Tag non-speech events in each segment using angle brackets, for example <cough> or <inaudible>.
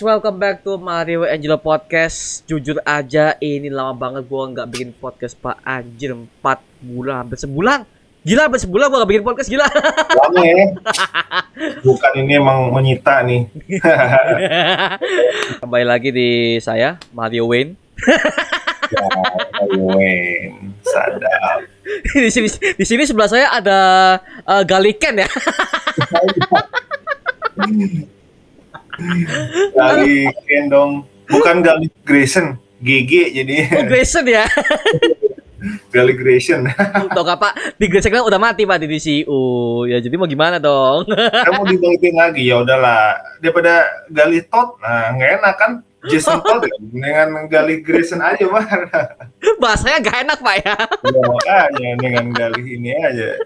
guys, welcome back to Mario Angelo Podcast. Jujur aja, ini lama banget gua nggak bikin podcast pak anjir 4 bulan, hampir sebulan. Gila, hampir sebulan gua nggak bikin podcast gila. <laughs> Lama ya. Bukan ini emang menyita nih. <laughs> Kembali lagi di saya Mario Wayne. ya, Wayne, sadap. di sini di sini sebelah saya ada uh, Galiken ya. <laughs> Gali Kendong, bukan Gali Grayson, GG jadi. Oh, Grayson ya. <laughs> Gali Grayson. <laughs> Tahu gak Pak? Di Grayson kan udah mati Pak di DCU. Ya jadi mau gimana dong? <laughs> Kamu dibangkitin lagi ya udahlah. Daripada Gali Todd, nah nggak enak kan? Jason Todd ya, dengan Gali Grayson aja mah. Bahasanya gak enak Pak ya. ya makanya dengan Gali ini aja.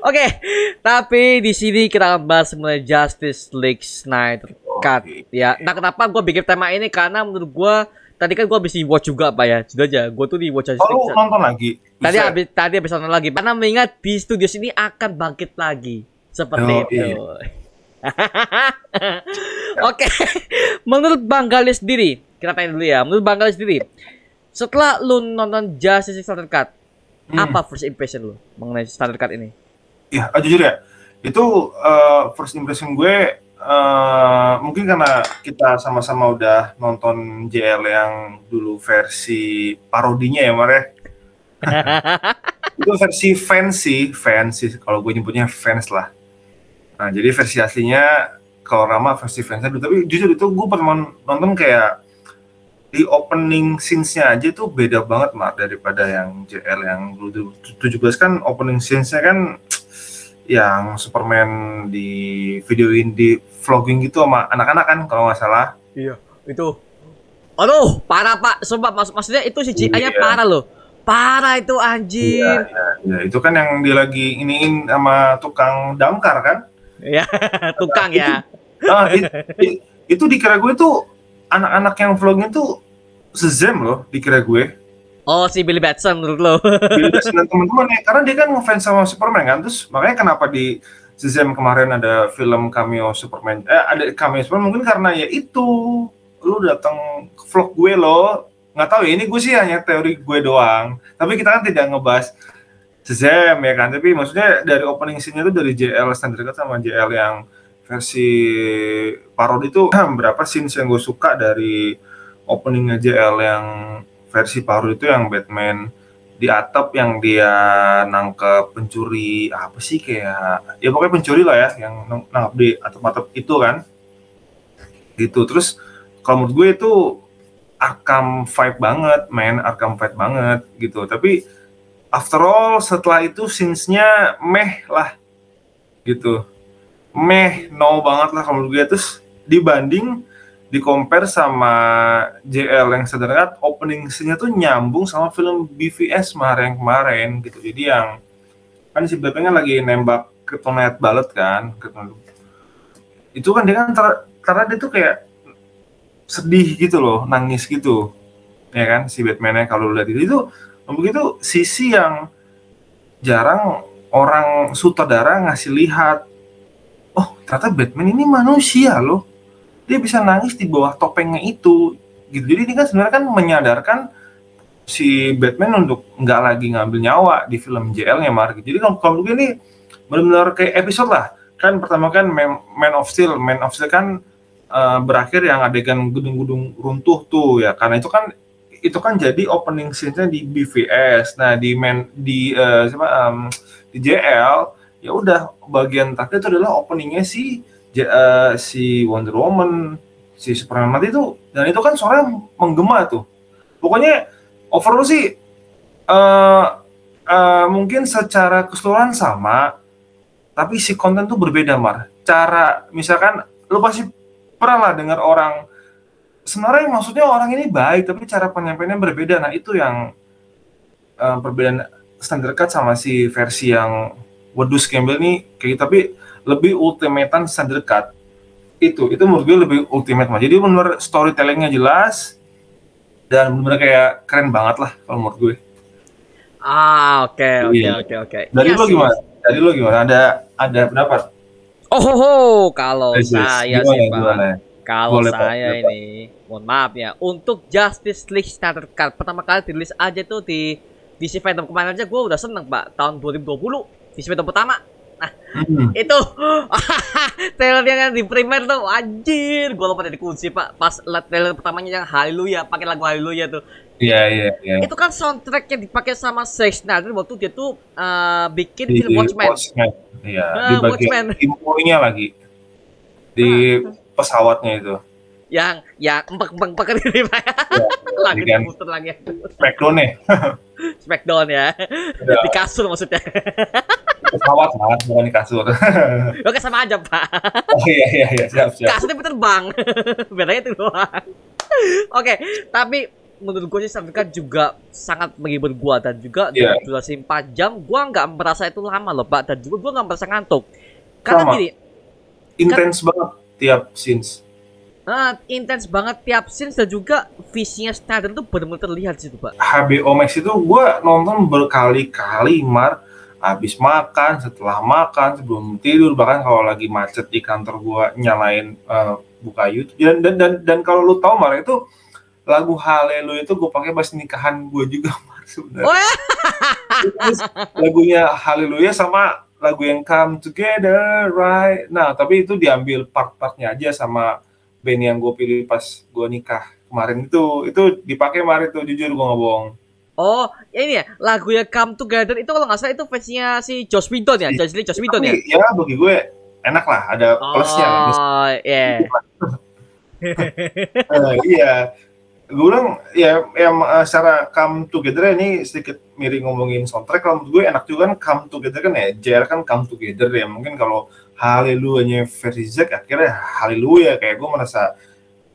Oke, tapi di sini kita akan bahas mengenai Justice League Snyder Cut ya. Nah, kenapa gue bikin tema ini? Karena menurut gue tadi kan gue habis di watch juga pak ya. Sudah aja, gue tuh di watch Justice Oh, League. nonton lagi? Tadi habis tadi habis nonton lagi. Karena mengingat di studio sini akan bangkit lagi seperti Oh, itu. iya. <laughs> Oke, menurut Bang Gali sendiri, kita tanya dulu ya. Menurut Bang Gali sendiri, setelah lu nonton Justice League Snyder Cut, Hmm. apa first impression lu mengenai Snyder Cut ini? ya jujur ya itu eh, first impression gue eh, mungkin karena kita sama-sama udah nonton JL yang dulu versi parodinya ya Mar ya <laughs> itu versi fancy fancy kalau gue nyebutnya fans lah nah jadi versi aslinya kalau nama versi fansnya dulu tapi jujur itu gue pernah nonton kayak di opening scenes-nya aja tuh beda banget Mar daripada yang JL yang dulu 17 kan opening scenes-nya kan yang Superman di videoin di vlogging gitu sama anak-anak kan kalau nggak salah. Iya, itu. Aduh, parah Pak. Sumpah mak maksudnya itu CGI-nya Iya. parah loh. Parah itu anjir. Iya, iya, iya. itu kan yang dia lagi iniin sama tukang damkar kan. Iya, <laughs> tukang ya. Ah, i- i- itu dikira gue tuh anak-anak yang vlogging tuh sezem loh dikira gue. Oh, si Billy Batson menurut lo. <laughs> Billy Batson dan <laughs> teman-teman ya karena dia kan ngefans sama Superman kan terus makanya kenapa di Shazam kemarin ada film cameo Superman eh ada cameo Superman mungkin karena ya itu lu datang ke vlog gue lo nggak tahu ya ini gue sih hanya teori gue doang tapi kita kan tidak ngebahas Shazam ya kan tapi maksudnya dari opening scene-nya itu dari JL standar sama JL yang versi parodi itu <clears throat> berapa scenes yang gue suka dari openingnya JL yang versi parodi itu yang Batman di atap yang dia nangkep pencuri apa sih kayak ya pokoknya pencuri lah ya yang nang- nangkep di atap-atap itu kan. Gitu. Terus kalau menurut gue itu Arkham fight banget man Arkham fight banget gitu. Tapi after all setelah itu scenes-nya meh lah gitu meh no banget lah kalau gue. Terus dibanding di compare sama JL yang sederhana opening scene-nya tuh nyambung sama film BVS kemarin kemarin gitu. Jadi yang kan si Batman kan lagi nembak kryptonite balet kan kryptonite. itu kan dia kan karena dia tuh kayak sedih gitu loh nangis gitu. Ya kan si Batman-nya kalau lu lihat itu. Itu begitu sisi yang jarang orang sutradara ngasih lihat oh ternyata Batman ini manusia loh. Dia bisa nangis di bawah topengnya itu gitu. Jadi ini kan sebenarnya kan menyadarkan si Batman untuk nggak lagi ngambil nyawa di film JL-nya Mar jadi kalau kalau ini benar-benar kayak episode lah. Kan pertama kan Man of Steel. Man of Steel kan eh, berakhir yang adegan gedung-gedung runtuh tuh ya. Karena itu kan itu kan jadi opening scene-nya di BVS nah di Man di eh, siapa em, di JL ya udah bagian terakhir itu adalah openingnya si eh, si Wonder Woman, si Superman mati itu dan itu kan suaranya menggema tuh. Pokoknya overall sih eh eh, mungkin secara keseluruhan sama, tapi si konten tuh berbeda mar. Cara misalkan lu pasti pernah lah dengar orang sebenarnya maksudnya orang ini baik tapi cara penyampaiannya berbeda. Nah itu yang eh, perbedaan standar cut sama si versi yang Wedus Campbell nih kayak gitu. tapi lebih ultimatean standard cut itu itu menurut gue lebih ultimate mah jadi benar storytellingnya jelas dan benar kayak keren banget lah kalau menurut gue Ah, oke, oke, Iya. oke, oke. dari Iya lo sih. gimana dari lo gimana ada ada pendapat Oh, ho, ho. kalau Yes, yes. saya Gimana, sih, Pak. gimana? Kalau Boleh, Pak. saya Boleh, Pak. ini, mohon maaf ya, untuk Justice League Starter Cut pertama kali dirilis aja tuh di DC Fandom kemarin aja gue udah seneng pak tahun 2020 DC Fandom pertama Hmm. itu <laughs> trailernya yang di primer tuh anjir gue lupa dari kunci pak pas trailer pertamanya yang Hallelujah pakai lagu Hallelujah tuh Iya iya iya. itu kan soundtrack yang dipakai sama Zack Snyder waktu dia tuh eh, bikin Di film Watchmen Watchmen. Iya, Ah, di bagian Watchmen. infonya lagi. Di pesawatnya itu. Yang yang empek empek empek ini pak Iya, lagi Dengan diputer lagi Smackdown nih. <laughs> Smackdown ya. Udah di kasur maksudnya. Pesawat lah, bukan di kasur. <laughs> oke sama aja pak. Oh iya iya iya, siap siap. kasurnya terbang. Bedanya itu doang oke tapi menurut gue sih Sertifikat juga sangat menghibur gua dan juga dengan durasi 4 jam gua nggak merasa itu lama loh pak dan juga gua nggak merasa ngantuk. Karena Sama. gini Intens banget tiap scenes. Ah, intens banget tiap scenes dan juga visinya Snyder tuh benar-benar terlihat di situ pak. HBO Max itu gue nonton berkali-kali mar. Habis makan setelah makan sebelum tidur bahkan kalau lagi macet di kantor gue nyalain eh, buka YouTube. Dan dan dan, dan kalau lu tahu mar itu lagu Haleluya itu gue pakai pas nikahan gue juga <laughs> mar sebenarnya. Oh, ya? Lagunya Haleluya sama lagu yang Come Together Right. Nah tapi itu diambil part-partnya aja sama band yang gue pilih pas gue nikah kemarin itu itu dipakai mar itu jujur gue nggak bohong. Oh ini ya lagunya Come Together itu kalau nggak salah itu versinya si Joss Whedon ya? Joss Lee Joss Whedon ya? Ya bagi gue enak lah ada plusnya oh iya. <laughs> Eh, iya. Gue bilang ya yang eh, secara come together ini sedikit miring ngomongin soundtrack kalau menurut gue enak juga kan come together kan ya? JR kan come together ya mungkin kalau haleluya versi Zack akhirnya haleluya kayak gue merasa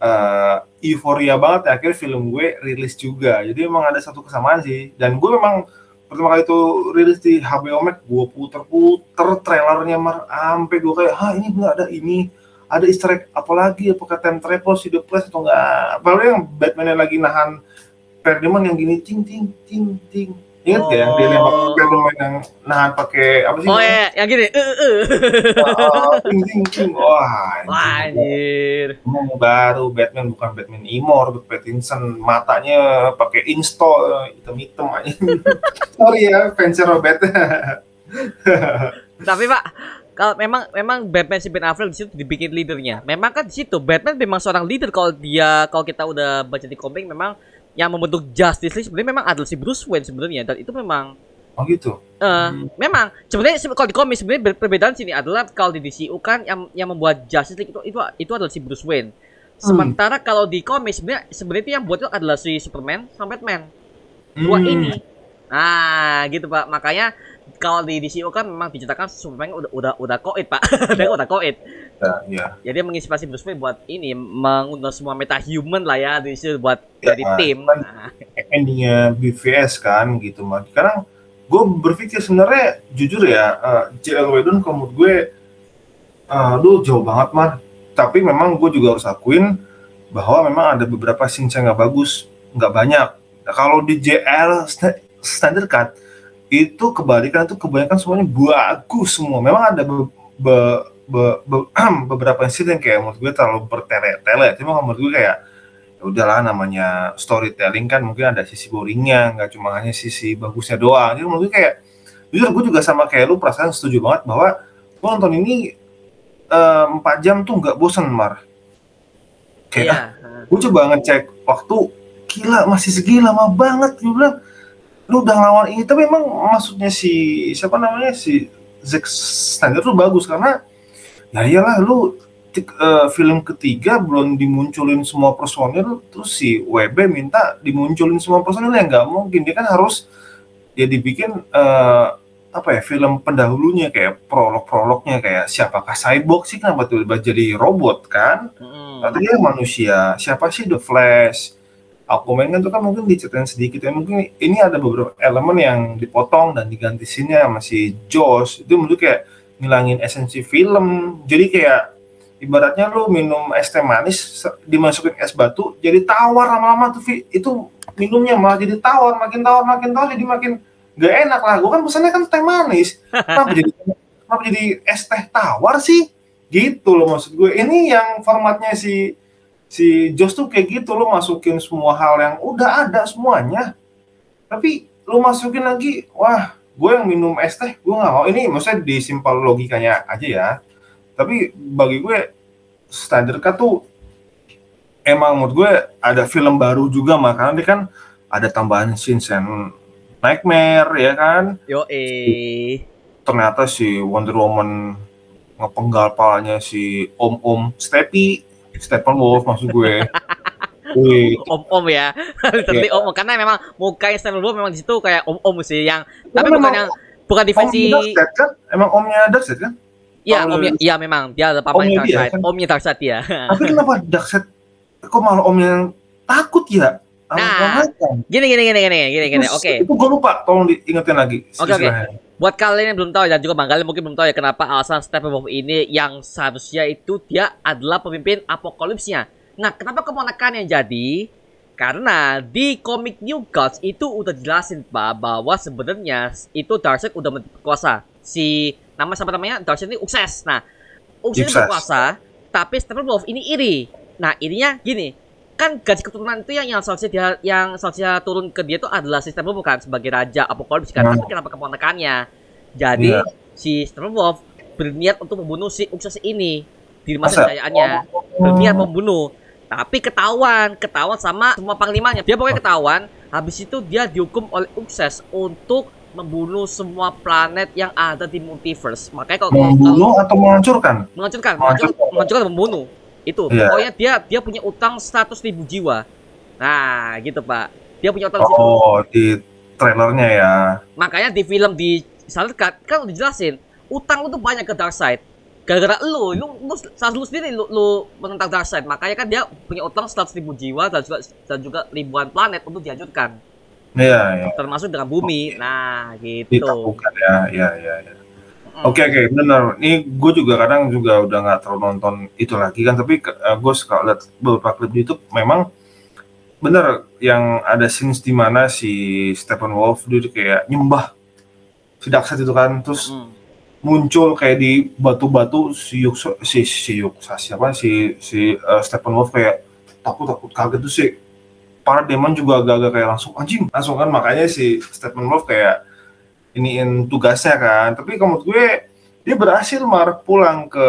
eh, euforia banget ya, akhirnya film gue rilis juga. Jadi emang ada satu kesamaan sih. Dan gue memang pertama kali itu rilis di HBO Max gue puter-puter trailernya mar. Sampai gue kayak ah ini nggak ada ini. Ada easter egg apalagi apakah time travel si The Flash atau enggak apalagi yang Batman yang lagi nahan Parademon yang gini ting ting ting ting ingat gak yang dia lempar Oh. Parademon yang nahan pakai apa sih oh iya yang gini. Oh, ting ting ting wah anjir Emang baru Batman bukan Batman Imor, Pattinson matanya pakai install hitam-hitam aja. <laughs> Sorry ya fans Robert. <laughs> Tapi Pak, kalau memang memang Batman si Ben Affleck di situ dibikin leadernya. Memang kan di situ Batman memang seorang leader kalau dia kalau kita udah baca di komik memang yang membentuk Justice League sebenarnya memang adalah si Bruce Wayne sebenarnya dan itu memang oh gitu. eh memang sebenarnya se- kalau di komik sebenarnya perbedaan sini adalah kalau di DCU kan yang yang membuat Justice League itu itu itu adalah si Bruce Wayne. Sementara kalau di komik sebenarnya sebenarnya itu yang buat itu adalah si Superman sama Batman. Dua Hmm. ini. Ah, gitu Pak. Makanya kalau di DCU kan memang diceritakan Superman udah udah udah koit Pak. <laughs> Dia udah koit. Ya, ya. Jadi menginspirasi Bruce Wayne buat ini mengundang semua meta human lah ya di situ buat Ya, dari tim. kan Nah, endingnya BVS kan gitu mah. Sekarang gue berpikir sebenarnya jujur ya, uh, JL Whedon kalau menurut gue, uh, aduh jauh banget mah. Tapi memang gue juga harus akuin bahwa memang ada beberapa scene yang nggak bagus, nggak banyak. Nah, kalau di JL sta- Standard Cut itu kebalikan itu kebanyakan semuanya bagus semua. Memang ada be- be- be- be- <clears throat> beberapa yang kayak menurut gue terlalu bertele-tele. Cuma menurut gue kayak ya udahlah namanya storytelling kan mungkin ada sisi boringnya nggak cuma hanya sisi bagusnya doang jadi menurut gue kayak jujur gue juga sama kayak lu perasaan setuju banget bahwa gue nonton ini eh, empat jam tuh nggak bosen mar kayak iya. ah, gue coba ngecek waktu gila masih segi lama banget gue bilang lu udah ngelawan ini tapi emang maksudnya si siapa namanya si Zack Snyder tuh bagus karena ya iyalah lu tik- eh, film ketiga belum dimunculin semua personil terus si WB minta dimunculin semua personil yang nggak mungkin dia kan harus ya dibikin eh, apa ya film pendahulunya kayak prolog-prolognya kayak siapakah Cyborg sih kenapa tiba-tiba jadi robot kan Mm-mm. Atau dia manusia, siapa sih The Flash? Aquaman kan itu kan mungkin diceritain sedikit ya. Mungkin ini ada beberapa elemen yang dipotong dan diganti sini sama si Josh. Itu menurut kayak ngilangin esensi film. Jadi kayak ibaratnya lu minum es teh manis dimasukin es batu jadi tawar lama-lama tuh itu minumnya malah jadi tawar makin tawar makin tawar jadi makin gak enak lah gue kan pesannya kan teh manis kenapa jadi kenapa jadi es teh tawar sih gitu loh maksud gue ini yang formatnya si si Joss tuh kayak gitu lo masukin semua hal yang udah ada semuanya. Tapi lo masukin lagi wah gue yang minum es teh gue nggak mau. Ini maksudnya di simpel logikanya aja ya. Tapi bagi gue Snyder Cut tuh emang menurut gue ada film baru juga makanya dia kan ada tambahan and nightmare ya kan? Yo eh. ternyata si Wonder Woman ngepenggal palanya si Om Om Steppy Stephen Wolf maksud gue <laughs> Om-om ya. <laughs> Literally Iya. om karena memang mukanya Stephen Wolf memang di situ kayak om-om sih yang tapi memang bukan yang bukan di versi Omnya Darkseid kan? Emang omnya Darkseid kan? Iya, omnya iya memang dia ada Omnya dia, Darkseid. kan? Omnya Darkseid ya. Tapi kenapa Darkseid kok malah omnya yang takut ya? Nah, Manhattan? Gini gini gini gini gini gini. Oke. Itu gue lupa, tolong diingetin lagi. Oke, oke. istilahnya. Buat kalian yang belum tahu dan juga Bang mungkin belum tahu ya kenapa alasan Steppenwolf ini yang seharusnya itu dia adalah pemimpin apokalipsnya. Nah, kenapa keponakan yang jadi? Karena di komik New Gods itu udah jelasin Pak bahwa sebenarnya itu Darkseid udah berkuasa. Si nama siapa namanya? Darkseid ini Ukses. Nah, Ukses. berkuasa, tapi Steppenwolf ini iri. Nah, irinya gini, kan gaji keturunan itu yang yang seharusnya dia yang seharusnya turun ke dia itu adalah sistem bukan sebagai raja apokalips kan Hmm. tapi kenapa keponakannya jadi Iya. si Steppenwolf berniat untuk membunuh si Ukses ini di Masa? kejayaannya berniat membunuh tapi ketahuan ketahuan sama semua panglimanya dia pokoknya ketahuan habis itu dia dihukum oleh Ukses untuk membunuh semua planet yang ada di multiverse makanya kalau kalau Membunuh atau menghancurkan? menghancurkan, Menghancurkan. membunuh. Itu. Iya. Pokoknya dia dia punya utang 100 ribu jiwa. Nah, gitu, Pak. Dia punya utang situ. Oh, di trailernya ya. Makanya di film di Snyder Cut kan udah dijelasin, utang lu tuh banyak ke Darkseid. Gara-gara lu, lu, lu, lu sendiri lu, lu menentang Darkseid. Makanya kan dia punya utang 100 ribu jiwa dan juga, dan juga ribuan planet untuk dihancurkan. Iya, iya. Termasuk dengan bumi. Nah, gitu. Ditaklukkan ya, iya, iya. iya. Mm. Oke oke bener. Ini gue juga kadang juga udah nggak terlalu nonton itu lagi kan, tapi gue suka lihat beberapa klip di YouTube. Memang bener yang ada scenes di mana si Stephen Wolf dia kayak nyembah si Darkseid itu kan, terus Mm. muncul kayak di batu-batu si Yuk si si Yuk siapa si si uh, Stephen Wolf kayak takut takut kaget tuh sih. Para demon juga agak-agak kayak langsung anjing langsung kan makanya si Stephen Wolf kayak iniin tugasnya kan. Tapi kalau menurut gue dia berhasil mar pulang ke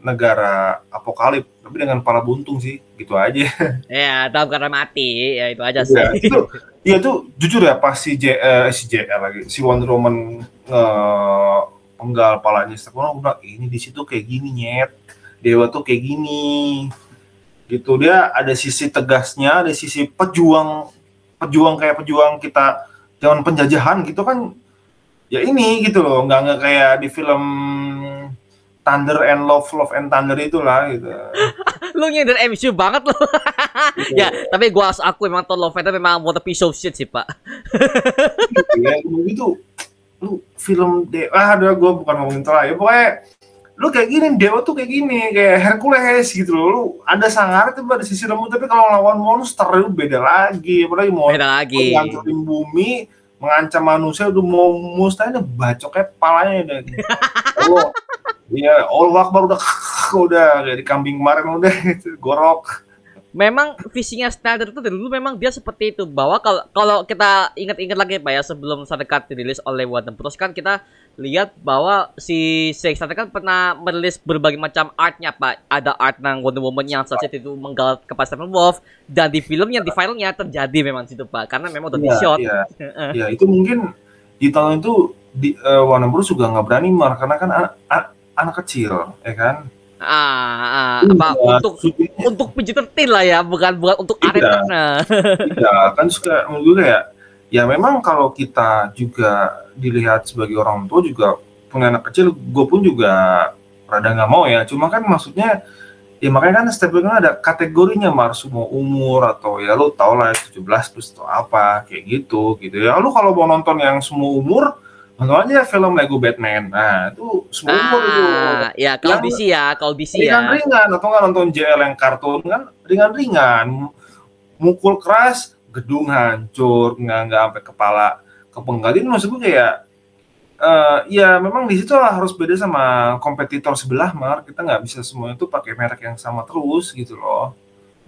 negara apokalip. Tapi dengan pala buntung sih gitu aja. <laughs> Ya, dalam karena mati, ya itu aja sih. ya, itu dia tuh jujur ya pas si J eh, si lagi si Wonder Woman nge penggal palanya. Stephen Wolf bilang ini di situ kayak gini nyet. Dewa tuh kayak gini. Gitu. Dia ada sisi tegasnya ada sisi pejuang pejuang kayak pejuang kita zaman penjajahan gitu kan ya ini gitu loh nggak nggak kayak di film Thunder and Love Love and Thunder itulah gitu, <laughs> lu nyindir MCU banget lu. Gitu. ya, tapi gua harus aku memang Thor Love and Thunder memang what a piece of shit sih, Pak. gitu ya begitu lu film de ah udah gue bukan ngomongin Thor ya pokoknya lu kayak gini dewa tuh kayak gini kayak Hercules gitu loh. Lu ada sangar tuh ada sisi lembut tapi kalau lawan monster lu beda lagi. Apalagi mau Beda lagi. ngancurin bumi mengancam manusia udah mau mustahil bacoknya palanya udah. <laughs> Oh iya Allah Akbar udah <laughs> udah kayak di kambing kemarin udah gorok. Memang visinya Snyder itu dari dulu memang dia seperti itu. Bahwa kalau kalau kita ingat-ingat lagi Pak ya sebelum Snyder Cut dirilis oleh Warner Bros. Kan kita lihat bahwa si Zack Snyder kan pernah merilis berbagai macam artnya Pak. Ada art ng Wonder Woman yang saat itu menggal kepada Steppenwolf dan di filmnya di filenya terjadi memang situ Pak karena memang udah di Iya, shot. iya. ya itu mungkin di tahun itu di eh, Warner Bros juga nggak berani mar karena kan anak, anak kecil ya kan Ah, ah, apa Iya, untuk untuk PG-13 lah ya, bukan bukan untuk arena. Tidak kan suka menurut gue kayak ya memang kalau kita juga dilihat sebagai orang tua juga punya anak kecil gue pun juga rada nggak mau ya. Cuma kan maksudnya ya makanya kan setiap kan ada kategorinya mar. Semua umur atau ya lo tau lah 17 plus atau apa kayak gitu gitu ya. Lu kalau mau nonton yang semua umur nonton aja film Lego Batman. Nah itu semua umur itu. Ah, ya kalau Yang- DC ya, kalau DC ya. ringan-ringan atau nggak nonton JL yang kartun kan ringan-ringan mukul keras gedung hancur nggak nggak sampai kepala kepenggal ini maksud gue kayak eh, ya memang di situ harus beda sama kompetitor sebelah mar. Kita nggak bisa semua itu pakai merek yang sama terus gitu loh.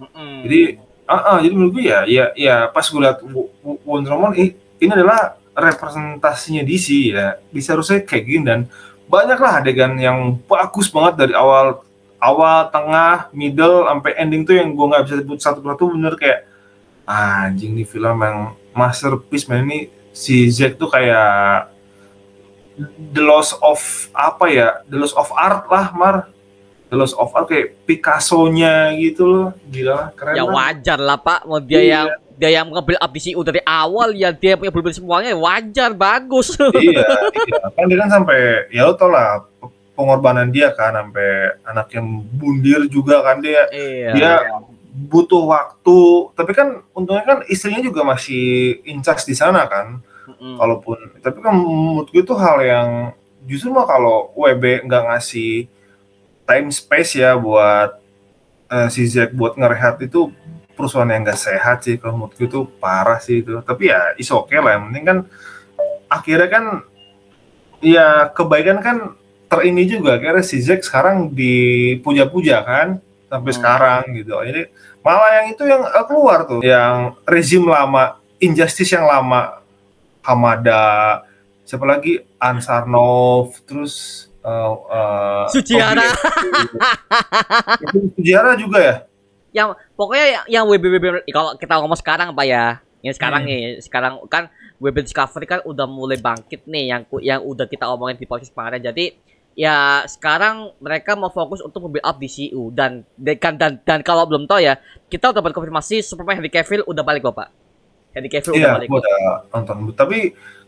Mm-mm. jadi ah ah, jadi menurut gue ya ya ya pas gue Wo- Wonder Woman ini adalah representasinya DC ya. DC harusnya kayak gini dan banyaklah adegan yang bagus banget dari awal awal tengah middle sampai ending tuh yang gue nggak bisa sebut satu persatu bener kayak "Ah, anjing nih film yang masterpiece man ini si Zack tuh kayak the loss of apa ya the loss of art lah mar the loss of art kayak Picasso-nya gitu loh gila lah keren Ya lah. wajar lah Pak, mau dia Iya. yang dia yang nge-build up DCU dari awal ya dia punya blueprint semuanya ya wajar bagus. <laughs> iya, iya. Kan dia kan sampai ya lo tau lah pe- pengorbanan dia kan sampai anak yang bundir juga kan dia iya. dia butuh waktu. Tapi kan untungnya kan istrinya juga masih incas di sana kan. Mm-mm. kalaupun tapi kan menurut gue itu hal yang justru mah kalau WB nggak ngasih time space ya buat eh, si Zack buat ngerehat itu perusahaan yang nggak sehat sih. Kalau menurut gue itu parah sih itu. Tapi ya is oke lah. Yang penting kan akhirnya kan ya kebaikan kan terini juga. Akhirnya si Zack sekarang dipuja-puja kan sampai Hmm. sekarang gitu jadi malah yang itu yang eh, keluar tuh yang rezim lama injustice yang lama Hamada siapa lagi Ansarnov terus eh, Sujiara. <laughs> Itu Sujiara juga ya yang pokoknya yang, yang kalau kita ngomong sekarang Pak ya. Yang sekarang Hmm. nih, sekarang kan WB Discovery kan udah mulai bangkit nih yang yang udah kita omongin di podcast kemarin. Jadi ya sekarang mereka mau fokus untuk membuild up DCU dan dan dan, dan kalau belum tahu ya, kita udah dapat konfirmasi Superman Henry Cavill udah balik kok, Pak. Henry Cavill udah Iya, balik. gue udah nonton. Tapi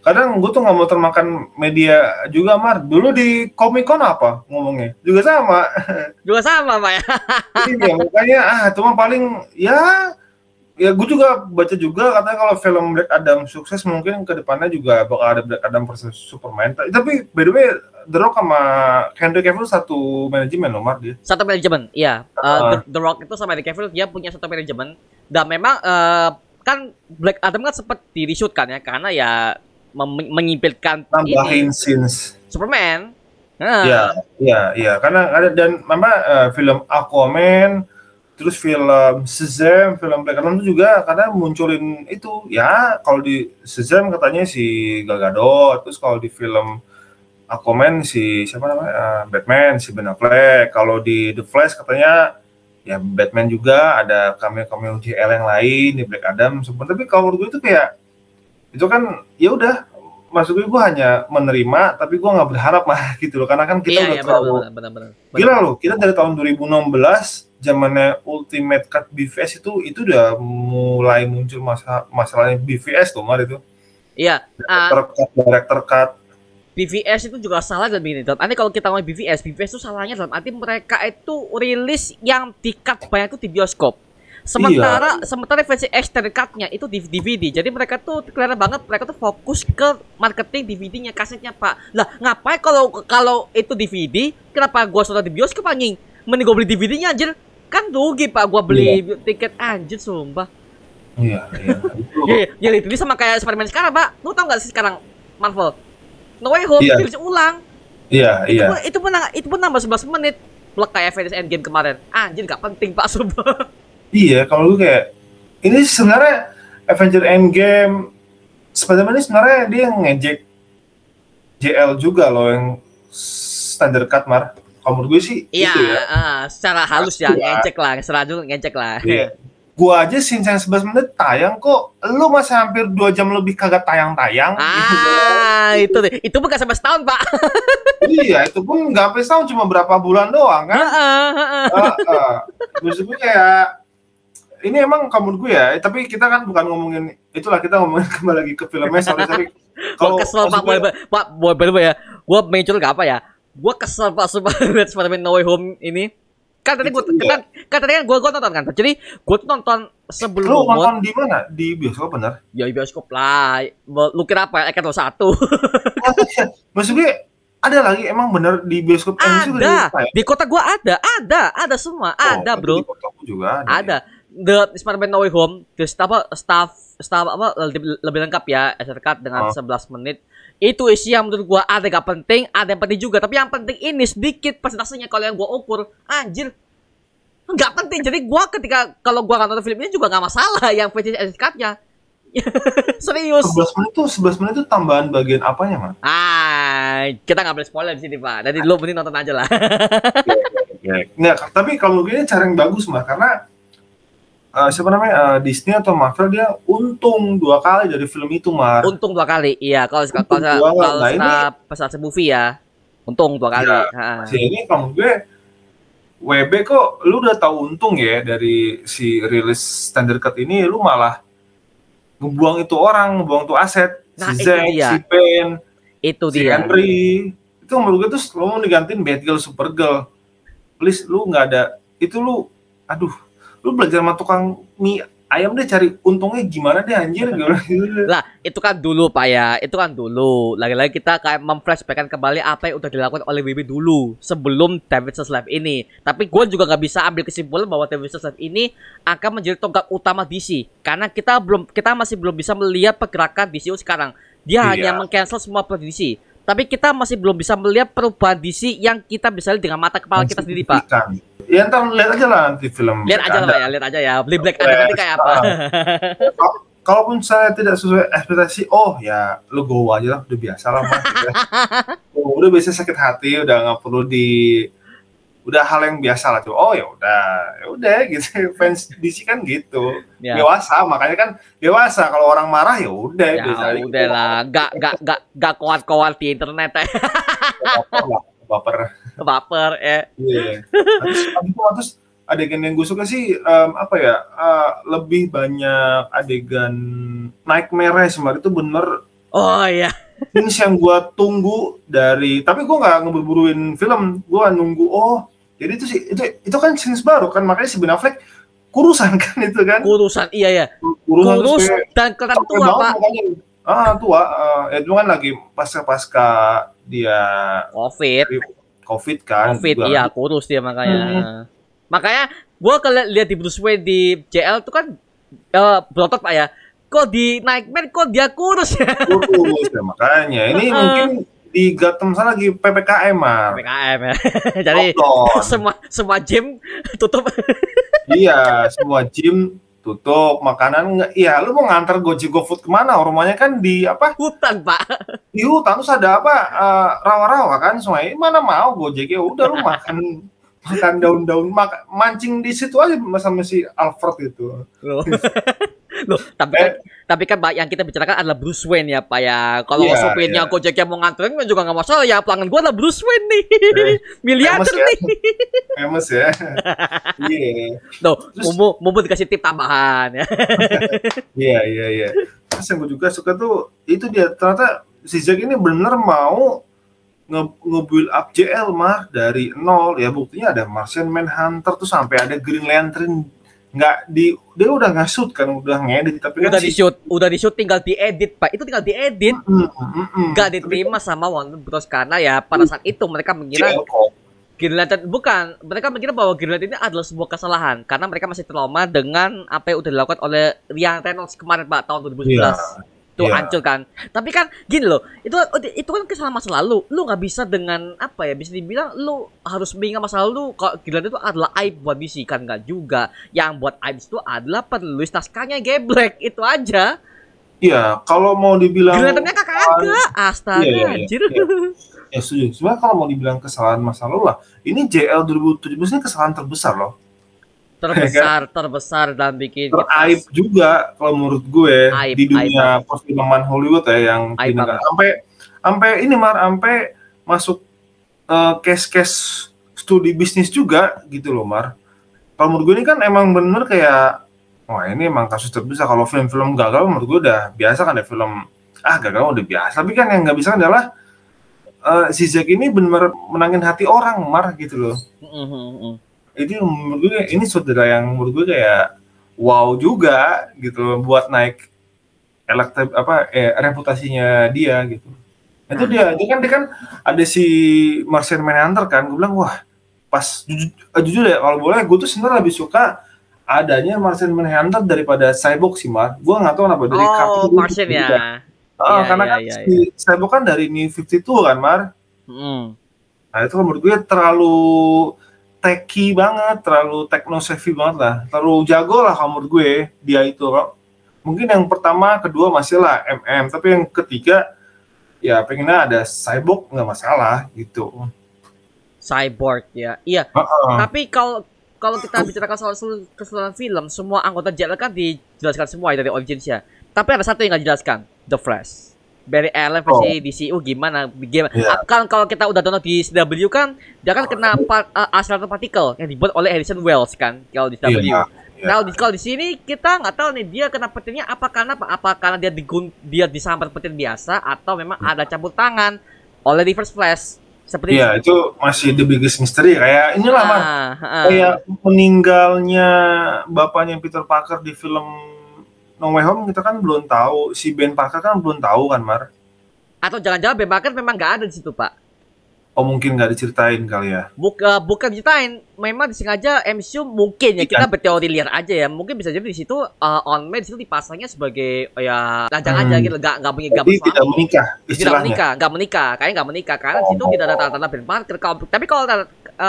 kadang gue tuh nggak mau termakan media juga, Mar. Dulu di Comic Con apa ngomongnya? Juga sama. <laughs> Juga sama, Pak ya. iya, makanya ah itu mah paling ya ya gue juga baca juga katanya kalau film Black Adam sukses mungkin ke depannya juga bakal ada Black Adam versus Superman. Ta- Tapi by the way, The Rock sama Henry Cavill satu manajemen loh, Mar dia. Satu manajemen, iya. Uh, Ah. The, The Rock itu sama Henry Cavill dia punya satu manajemen dan memang eh, kan Black Adam kan sempat di reshoot kan ya karena ya menyimpilkan Tambahin ini scenes. Superman. Nah, Iya, iya, iya. Karena ada dan memang eh, film Aquaman, terus film Shazam, film Black Adam itu juga kadang munculin itu. Ya, kalau di Shazam katanya si Gal Gadot, terus kalau di film Aquaman si siapa namanya Eh, Batman, si Ben Affleck. Kalau di The Flash katanya ya Batman juga ada cameo-cameo JL yang lain di Black Adam. Sebenarnya tapi kalau menurut gue itu kayak itu kan ya udah maksud gue gue hanya menerima tapi gue nggak berharap mah <laughs> gitu loh karena kan kita iya, udah iya terlalu benar benar benar. gila loh kita dari tahun 2016 zamannya Ultimate Cut BVS itu itu udah mulai muncul masa masalahnya BVS tuh mar itu Iya, ah, terkat director cut BVS itu juga salah dan begini. Dan nanti kalau kita ngomong BVS, BVS itu salahnya dalam arti mereka itu rilis yang di cut banyak itu di bioskop. Sementara sementara versi extended cut-nya itu di DVD. Jadi mereka tuh kelihatan banget mereka tuh fokus ke marketing DVD-nya, kasetnya, Pak. Lah, ngapain kalau kalau itu DVD, kenapa gua sudah di bioskop anjing? Mending gua beli DVD-nya anjir. Kan rugi, Pak, gua beli tiket anjir sumpah. iya iya itu Ya, ya itu sama kayak Spider-Man sekarang, Pak. Lu tau gak sih sekarang Marvel? No Way Home Iya. dirilis ulang. iya Itu iya itu pun itu pun nambah 11 menit. Blek kayak Avengers Endgame kemarin. Anjir gak penting, Pak, sumpah. <laughs> iya kalau gue kayak ini sebenarnya Avenger Endgame Spider-Man ini sebenarnya dia ngejek JL juga loh yang standard cut mar kalau menurut gue sih Iya, itu ya ah, secara halus ya, Pasti lah. ngecek lah, seraju ngecek lah. Iya. <laughs> Gua aja yang 11 menit tayang kok lu masih hampir 2 jam lebih kagak tayang-tayang. Ah, itu deh. Itu bukan sampai setahun, Pak. <laughs> iya, itu pun nggak sampai setahun cuma berapa bulan doang kan. Heeh, heeh. Heeh. Terus gue kayak ini emang kamu gue ya, tapi kita kan bukan ngomongin itulah kita ngomongin <laughs> kembali lagi ke filmnya sorry sorry. <laughs> Gua kesel, Pak. maksud gue- Boleh, Pak, boleh, ya. Gua muncul gak apa ya? Gua kesel, Pak, lihat Spider-Man No Way Home ini. Kan tadi iya. kan, kan tadi kan gua gua nonton kan. Jadi gua tuh nonton sebelum lu nonton di mana? Di bioskop bener? Ya di bioskop lah. Lu kira apa? Eket satu. <laughs> Maksud gue ada lagi emang bener di bioskop ada. tayang? Di kota gua ada, ada, ada semua. Oh, Ada, Bro. Di kotaku juga ada. Ada. The Spider-Man No Way Home, the staff apa staff staff apa lebih, lebih lengkap ya, SR Cut dengan Oh. 11 menit. Itu isi yang menurut gua ada yang gak penting, ada yang penting juga. Tapi yang penting ini sedikit persentasenya kalau yang gua ukur, anjir. Nggak penting. Jadi gua ketika kalau gua nggak nonton film ini juga nggak masalah yang SR Cut-nya. <laughs> Serius. 11 menit tuh 11 menit tuh tambahan bagian apanya, Mas? Ah, kita nggak boleh spoiler di sini, Pak. Jadi lu mending nonton aja lah. Nggak, tapi kalau begini cara yang bagus, Mas, karena eh, siapa namanya eh, Disney atau Marvel dia untung dua kali dari film itu, Mar. Untung dua kali. Iya, kalau kalau dua kalau Nah, ini- pesan movie ya. Untung dua kali. Ha. Si ini menurut gue WB kok lu udah tahu untung ya dari si rilis standard cut ini lu malah ngebuang itu orang, ngebuang tuh aset, Nah, si itu Zack, dia. si Pen, Itu si dia. Henry. Itu menurut gue tuh lu mau digantiin Batgirl, Supergirl. Please lu nggak ada itu lu aduh, lu belajar sama tukang mie ayam deh cari untungnya gimana deh anjir <laughs> gitu. Lah, itu kan dulu Pak ya. Itu kan dulu. Lagi-lagi kita kayak memflashbackkan kembali apa yang udah dilakukan oleh WB dulu sebelum David Live ini. Tapi gue juga nggak bisa ambil kesimpulan bahwa David Live ini akan menjadi tonggak utama DC karena kita belum kita masih belum bisa melihat pergerakan DCU sekarang. Dia Iya. hanya mengcancel semua DC. Tapi kita masih belum bisa melihat perubahan DC yang kita bisa lihat dengan mata kepala kita sendiri, Pak. Ya ntar lihat aja lah nanti film. Lihat aja lah, ya, lihat aja ya. Beli Black Adam nanti kayak apa. Kal- <laughs> Kalaupun saya tidak sesuai ekspektasi, oh ya lu go aja lah, udah biasa lah mas. <laughs> Udah, udah biasa sakit hati, udah nggak perlu di, udah hal yang biasa lah tuh. Oh ya udah, ya udah gitu. <laughs> Fans DC kan gitu, Ya. dewasa makanya kan dewasa. Kalau orang marah ya udah. Ya udah lah, gak gak gak gak kuat-kuat di internet ya. Baper baper. ya. Iya. Terus, terus adegan yang gue suka sih em, apa ya eh, lebih banyak adegan nightmare sebenarnya itu bener Oh iya. ini yang gue tunggu dari tapi gue nggak ngeburu-buruin film gue nunggu oh jadi itu sih itu itu kan scenes baru kan makanya si Ben Affleck kurusan kan itu kan Kurusan iya ya. Kurus kayak dan kelihatan tua, Pak. Ah tua eh, itu kan lagi pasca pasca dia Covid, covid kan Covid juga. iya kurus dia makanya. Makanya gua kalau lihat di Bruce Wayne di JL itu kan eh berotot Pak ya. Kok di Nightmare kok dia kurus ya? <laughs> kurus ya makanya ini Heeh. mungkin di Gotham sana lagi ppkm mar PKM ya. <laughs> Jadi Lockdown. <laughs> semua semua gym tutup. iya semua gym tutup makanan nggak iya lu mau nganter Gojek GoFood ke mana? Rumahnya kan di apa? Hutan, Pak. di hutan terus ada apa? Eh, rawa-rawa kan sungai. Mana mau Gojek ya udah lu makan makan daun-daun mak mancing di situ aja sama si Alfred itu Loh. Tapi kan, tapi kan Pak, yang kita bicarakan adalah Bruce Wayne ya, Pak ya. Kalau Iya, sopirnya iya. Gojek yang mau nganterin kan juga nggak masalah ya. Pelanggan gua adalah Bruce Wayne nih. Miliarder famous ya. nih. famous ya <laughs> iya Loh, Terus- mumpung, mumpung dikasih tip tambahan ya. <laughs> Iya iya iya. Terus yang gue juga suka tuh itu dia ternyata si Zack ini bener mau nge, nge-build up JL mah dari nol ya buktinya ada Martian Manhunter tuh sampai ada Green Lantern nggak di dia udah nggak shoot kan udah ngedit tapi Udah kan di si shoot, udah di shoot tinggal diedit, Pak. Itu tinggal diedit. Mm, mm, mm. Nggak Tapi diterima sama Warner Bros karena ya pada saat itu mereka mengira JL kok Green Lantern bukan, mereka mengira bahwa Green Lantern ini adalah sebuah kesalahan karena mereka masih trauma dengan apa yang udah dilakukan oleh Ryan Reynolds kemarin Pak tahun 2011. Iya, Tuh iya. hancur kan. Tapi kan gini loh, itu itu kan kesalahan masa lalu. Lu nggak bisa dengan apa ya? Bisa dibilang lu harus mengingat masa lalu kalau Lantern itu adalah aib buat DC kan nggak juga. Yang buat aib itu adalah penulis naskahnya geblek itu aja. Iya, kalau mau dibilang Lanternnya kakak agak astaga Iya, iya, iya. anjir. ya setuju. Sebenarnya kalau mau dibilang kesalahan masa lalu lah, ini JL 2017 ini kesalahan terbesar loh. Terbesar <laughs> terbesar dan bikin kita- teraib juga kalau menurut gue Aib, di dunia perfilman Hollywood ya yang Aib negara- banget. sampai sampai ini mar sampai masuk eh, case-case studi bisnis juga gitu loh mar. Kalau menurut gue ini kan emang bener kayak wah ini emang kasus terbesar. Kalau film-film gagal menurut gue udah biasa kan ya film ah gagal udah biasa. Tapi kan yang nggak bisa adalah eh, si Zack ini bener menangin hati orang mar gitu loh. Mm, mm, ini menurut gue ini saudara yang menurut gue kayak wow juga gitu loh, buat naik elektab apa eh, reputasinya dia gitu itu dia dia kan dia kan ada si Martian Manhunter kan gue bilang wah pas jujur, eh, jujur ya kalau boleh gue tuh sebenarnya lebih suka adanya Martian Manhunter daripada Cyborg sih Mar. Gua nggak tahu kenapa dari Oh, gitu ya. juga. Ah, Iya, karena iya, kan iya, si Cyborg kan dari New 52 kan Mar. Mm. Nah itu kan menurut gue terlalu techy banget, terlalu techno savvy banget lah, terlalu jago lah menurut gue dia itu. Mungkin yang pertama, kedua masih lah MM, tapi yang ketiga ya pengennya ada cyborg nggak masalah gitu. Cyborg ya. Iya, Heeh. Tapi kalau kalau kita bicarakan soal seluruh keseluruhan film, semua anggota JLA kan dijelaskan semua ya dari originsnya. Tapi ada satu yang nggak dijelaskan, The Flash. Barry Allen versi DCU gimana? Gimana? Iya. Ah, Kan kalau kita udah download di CW kan, dia kan kena pa- uh, accelerator particle yang dibuat oleh Harrison Wells kan, kalau di CW. Iya, iya. Nah, di, kalau di sini kita nggak tahu nih dia kena petirnya apa karena apa? Apa karena dia digun dia disambar petir biasa atau memang ada campur tangan oleh Reverse Flash seperti Iya itu masih the biggest mystery kayak inilah. Ah, ah. kayak meninggalnya bapaknya Peter Parker di film No Way Home kita kan belum tahu si Ben Parker kan belum tahu kan Mar. Atau jangan-jangan Ben Parker memang nggak ada di situ, Pak. Oh mungkin nggak diceritain kali ya. Buka, bukan diceritain, memang disengaja MCU mungkin ya kita berteori liar aja ya. Mungkin bisa jadi di situ uh, on di situ dipasangnya sebagai oh ya lajang aja Hmm. gitu, nggak nggak punya gambar Jadi tidak menikah Tidak istilahnya. menikah, nggak menikah, kayaknya nggak menikah karena di situ Oh. tidak ada tanda-tanda Ben Parker. Tapi kalau uh,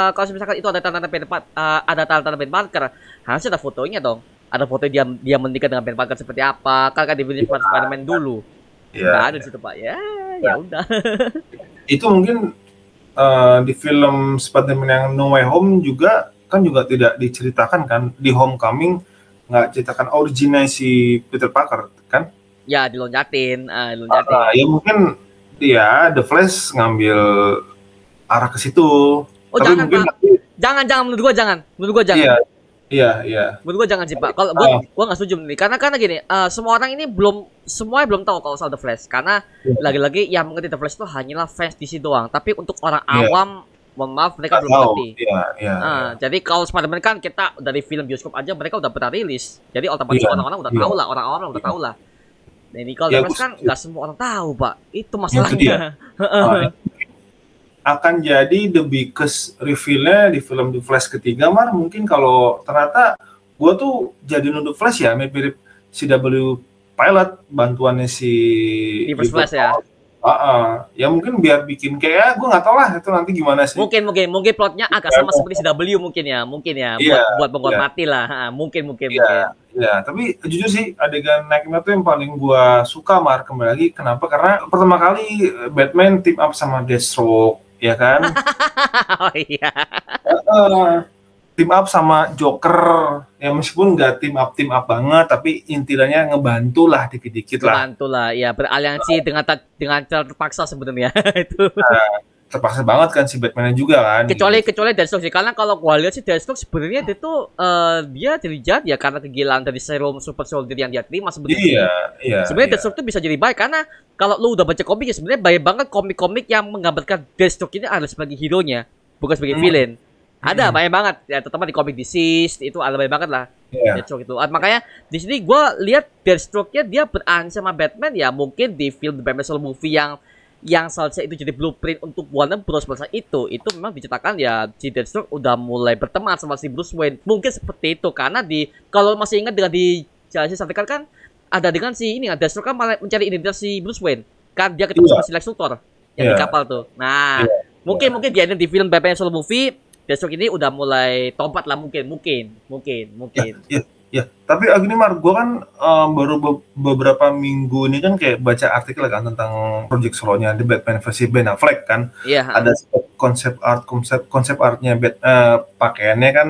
kalau misalkan itu ada tanda-tanda Ben Parker, ada tanda-tanda Ben Parker, harusnya ada fotonya dong. Ada foto dia dia menikah dengan Ben Parker seperti apa? Kan kan di film Spider-Man dulu. Iya. Nggak ada di situ, Pak. Ya, ya udah. <laughs> Itu mungkin eh, di film Spider-Man yang No Way Home juga kan juga tidak diceritakan kan di Homecoming nggak ceritakan originnya si Peter Parker kan? Ya, dilonjatin, ah, dilonjatin. Ah, ya mungkin dia The Flash ngambil arah ke situ. Oh, Tapi jangan, mungkin Pak. Jangan, jangan menurut gua jangan. Menurut gua jangan. iya iya iya Menurut gua jangan sih, Pak. Kalau gua gua nggak setuju nih. Karena karena gini, eh, semua orang ini belum semuanya belum tahu kalau soal The Flash. Karena Iya. lagi-lagi yang mengerti The Flash itu hanyalah fans DC doang. Tapi untuk orang Iya. awam, mohon maaf mereka belum ngerti. Iya iya. Ah, jadi kalau Spider-Man kan kita dari film bioskop aja mereka udah pernah rilis. Jadi otomatis Iya, orang-orang udah iya. tahu lah, orang-orang udah Iya. tahu lah. Nah, ini kalau Ya, The Flash kan nggak semua orang tahu, Pak. Itu Itu dia. <laughs> akan jadi the biggest reveal-nya di film The Flash ketiga mar mungkin kalau ternyata gue tuh jadi nuduh Flash ya mirip CW pilot bantuannya si Reverse Flash ya? Ah, ah. ya mungkin biar bikin kayak gue nggak tahu lah itu nanti gimana sih Mungkin mungkin mungkin plotnya agak sama seperti CW mungkin ya, mungkin ya Iya, buat buat iya. mati lah. Ah, mungkin mungkin Iya. mungkin. Ya, tapi jujur sih adegan naiknya tuh yang paling gua suka Mar kembali lagi kenapa? Karena pertama kali Batman team up sama Deathstroke, ya kan? <laughs> oh iya. Eh, team up sama Joker ya meskipun nggak team up team up banget tapi intinya ngebantu lah dikit-dikit lah Bantu lah, ya beraliansi dengan ta- dengan cara terpaksa sebenarnya <laughs> itu. Terpaksa banget kan si Batman juga kan kecuali kecuali Deathstroke sih karena kalau gua lihat sih Deathstroke sebenarnya dia tuh eh, dia jadi jahat ya karena kegilaan dari serum super soldier yang dia terima sebenarnya. iya iya Sebenarnya iya. Deathstroke tuh bisa jadi baik karena kalau lu udah baca komik ya sebenarnya banyak banget komik-komik yang menggambarkan Deathstroke ini adalah sebagai hero-nya, bukan sebagai Hmm. villain. Ada Hmm. banyak banget ya terutama di komik Deceased itu ada banyak banget lah Iya. Deathstroke itu. Ah, makanya di sini gua lihat Deathstroke-nya dia beransur sama Batman ya mungkin di film The Batman Solo Movie yang yang seharusnya itu jadi blueprint untuk Warner Bros. Masa itu itu memang diceritakan ya si Deathstroke udah mulai berteman sama si Bruce Wayne. Mungkin seperti itu karena di kalau masih ingat dengan di Justice League kan ada dengan si ini kan Deathstroke kan malah mencari identitas si Bruce Wayne. Kan dia ketemu Iya. sama si Lex Luthor yang di Iya. kapal tuh. Nah Iya. mungkin mungkin di di film Batman Solo Movie Deathstroke ini udah mulai tompat lah mungkin mungkin mungkin mungkin. Ya, tapi ah, gini Mar, gue kan eh, baru be- beberapa minggu ini kan kayak baca artikel kan tentang project solonya The Batman versi Ben Affleck kan. iya Ada konsep art, konsep konsep artnya Bat, eh, pakaiannya kan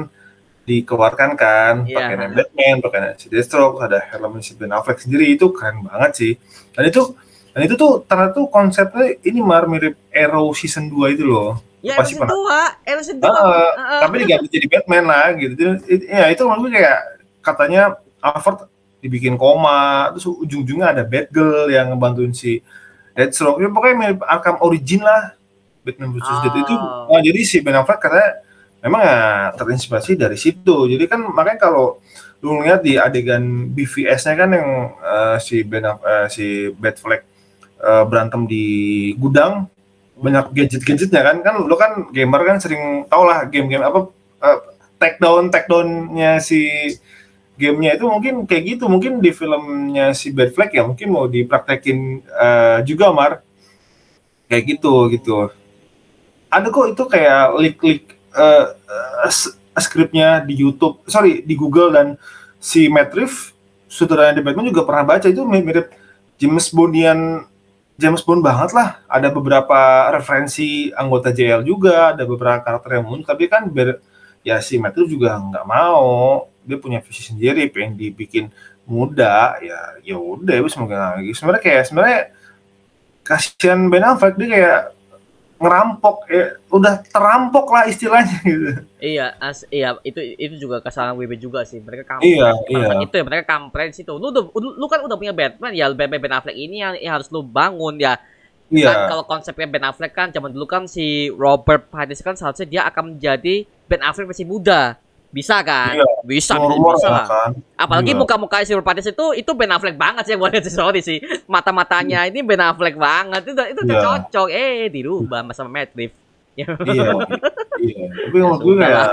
dikeluarkan kan, Iya. pakaiannya Batman, pakaiannya si Deathstroke, ada helm si Ben Affleck sendiri itu keren banget sih. Dan itu dan itu tuh ternyata tuh konsepnya ini Mar mirip Arrow season 2 itu loh. Ya, Pasti pernah. 2, Emerson 2. Ah, Heeh. tapi diganti jadi Batman lah gitu. Jadi, ya itu gue kayak katanya Alfred dibikin koma, terus ujung-ujungnya ada Batgirl yang ngebantuin si Deathstroke. Ya pokoknya mirip Arkham Origin lah. Batman vs. Ah. Death itu. Nah, jadi si Ben Affleck katanya memang ya terinspirasi dari situ. Jadi kan makanya kalau lu ngeliat di adegan BVS-nya kan yang eh, si Ben eh, si Batfleck eh, berantem di gudang banyak gadget-gadgetnya kan kan lu kan gamer kan sering tau lah game-game apa eh, take down take downnya si gamenya itu mungkin kayak gitu mungkin di filmnya si Bad Flag ya mungkin mau dipraktekin uh, juga Mar kayak gitu gitu ada kok itu kayak leak-leak uh, uh, skripnya di YouTube sorry di Google dan si Matt sutradaranya di Batman juga pernah baca itu mirip James Bondian James Bond banget lah. Ada beberapa referensi anggota JL juga, ada beberapa karakter yang muncul. Tapi kan ber, ya si Matthew juga nggak mau. Dia punya visi sendiri, pengen dibikin muda. Ya ya udah, semoga lagi. Sebenarnya kayak sebenarnya kasihan Ben Affleck dia kayak ngerampok ya udah terampok lah istilahnya gitu. Iya, as iya itu itu juga kesalahan WB juga sih. Mereka kampret. Iya, iya. Itu ya mereka kampret situ. Lu udah lu kan udah punya Batman ya Batman Ben Affleck ini yang, yang harus lu bangun ya. Iya. Kan kalau konsepnya Ben Affleck kan zaman dulu kan si Robert Pattinson kan seharusnya dia akan menjadi Ben Affleck masih muda. Bisa kan? Iya. Bisa, bisa, bisa lah. Kan? Apalagi iya. muka-muka Pattinson itu itu Ben Affleck banget sih buat sorry sih. Mata-matanya ini Ben Affleck banget. Itu itu iya. cocok. Eh, dirubah sama Matt Reeves. iya, iya. Tapi menurut gue kayak,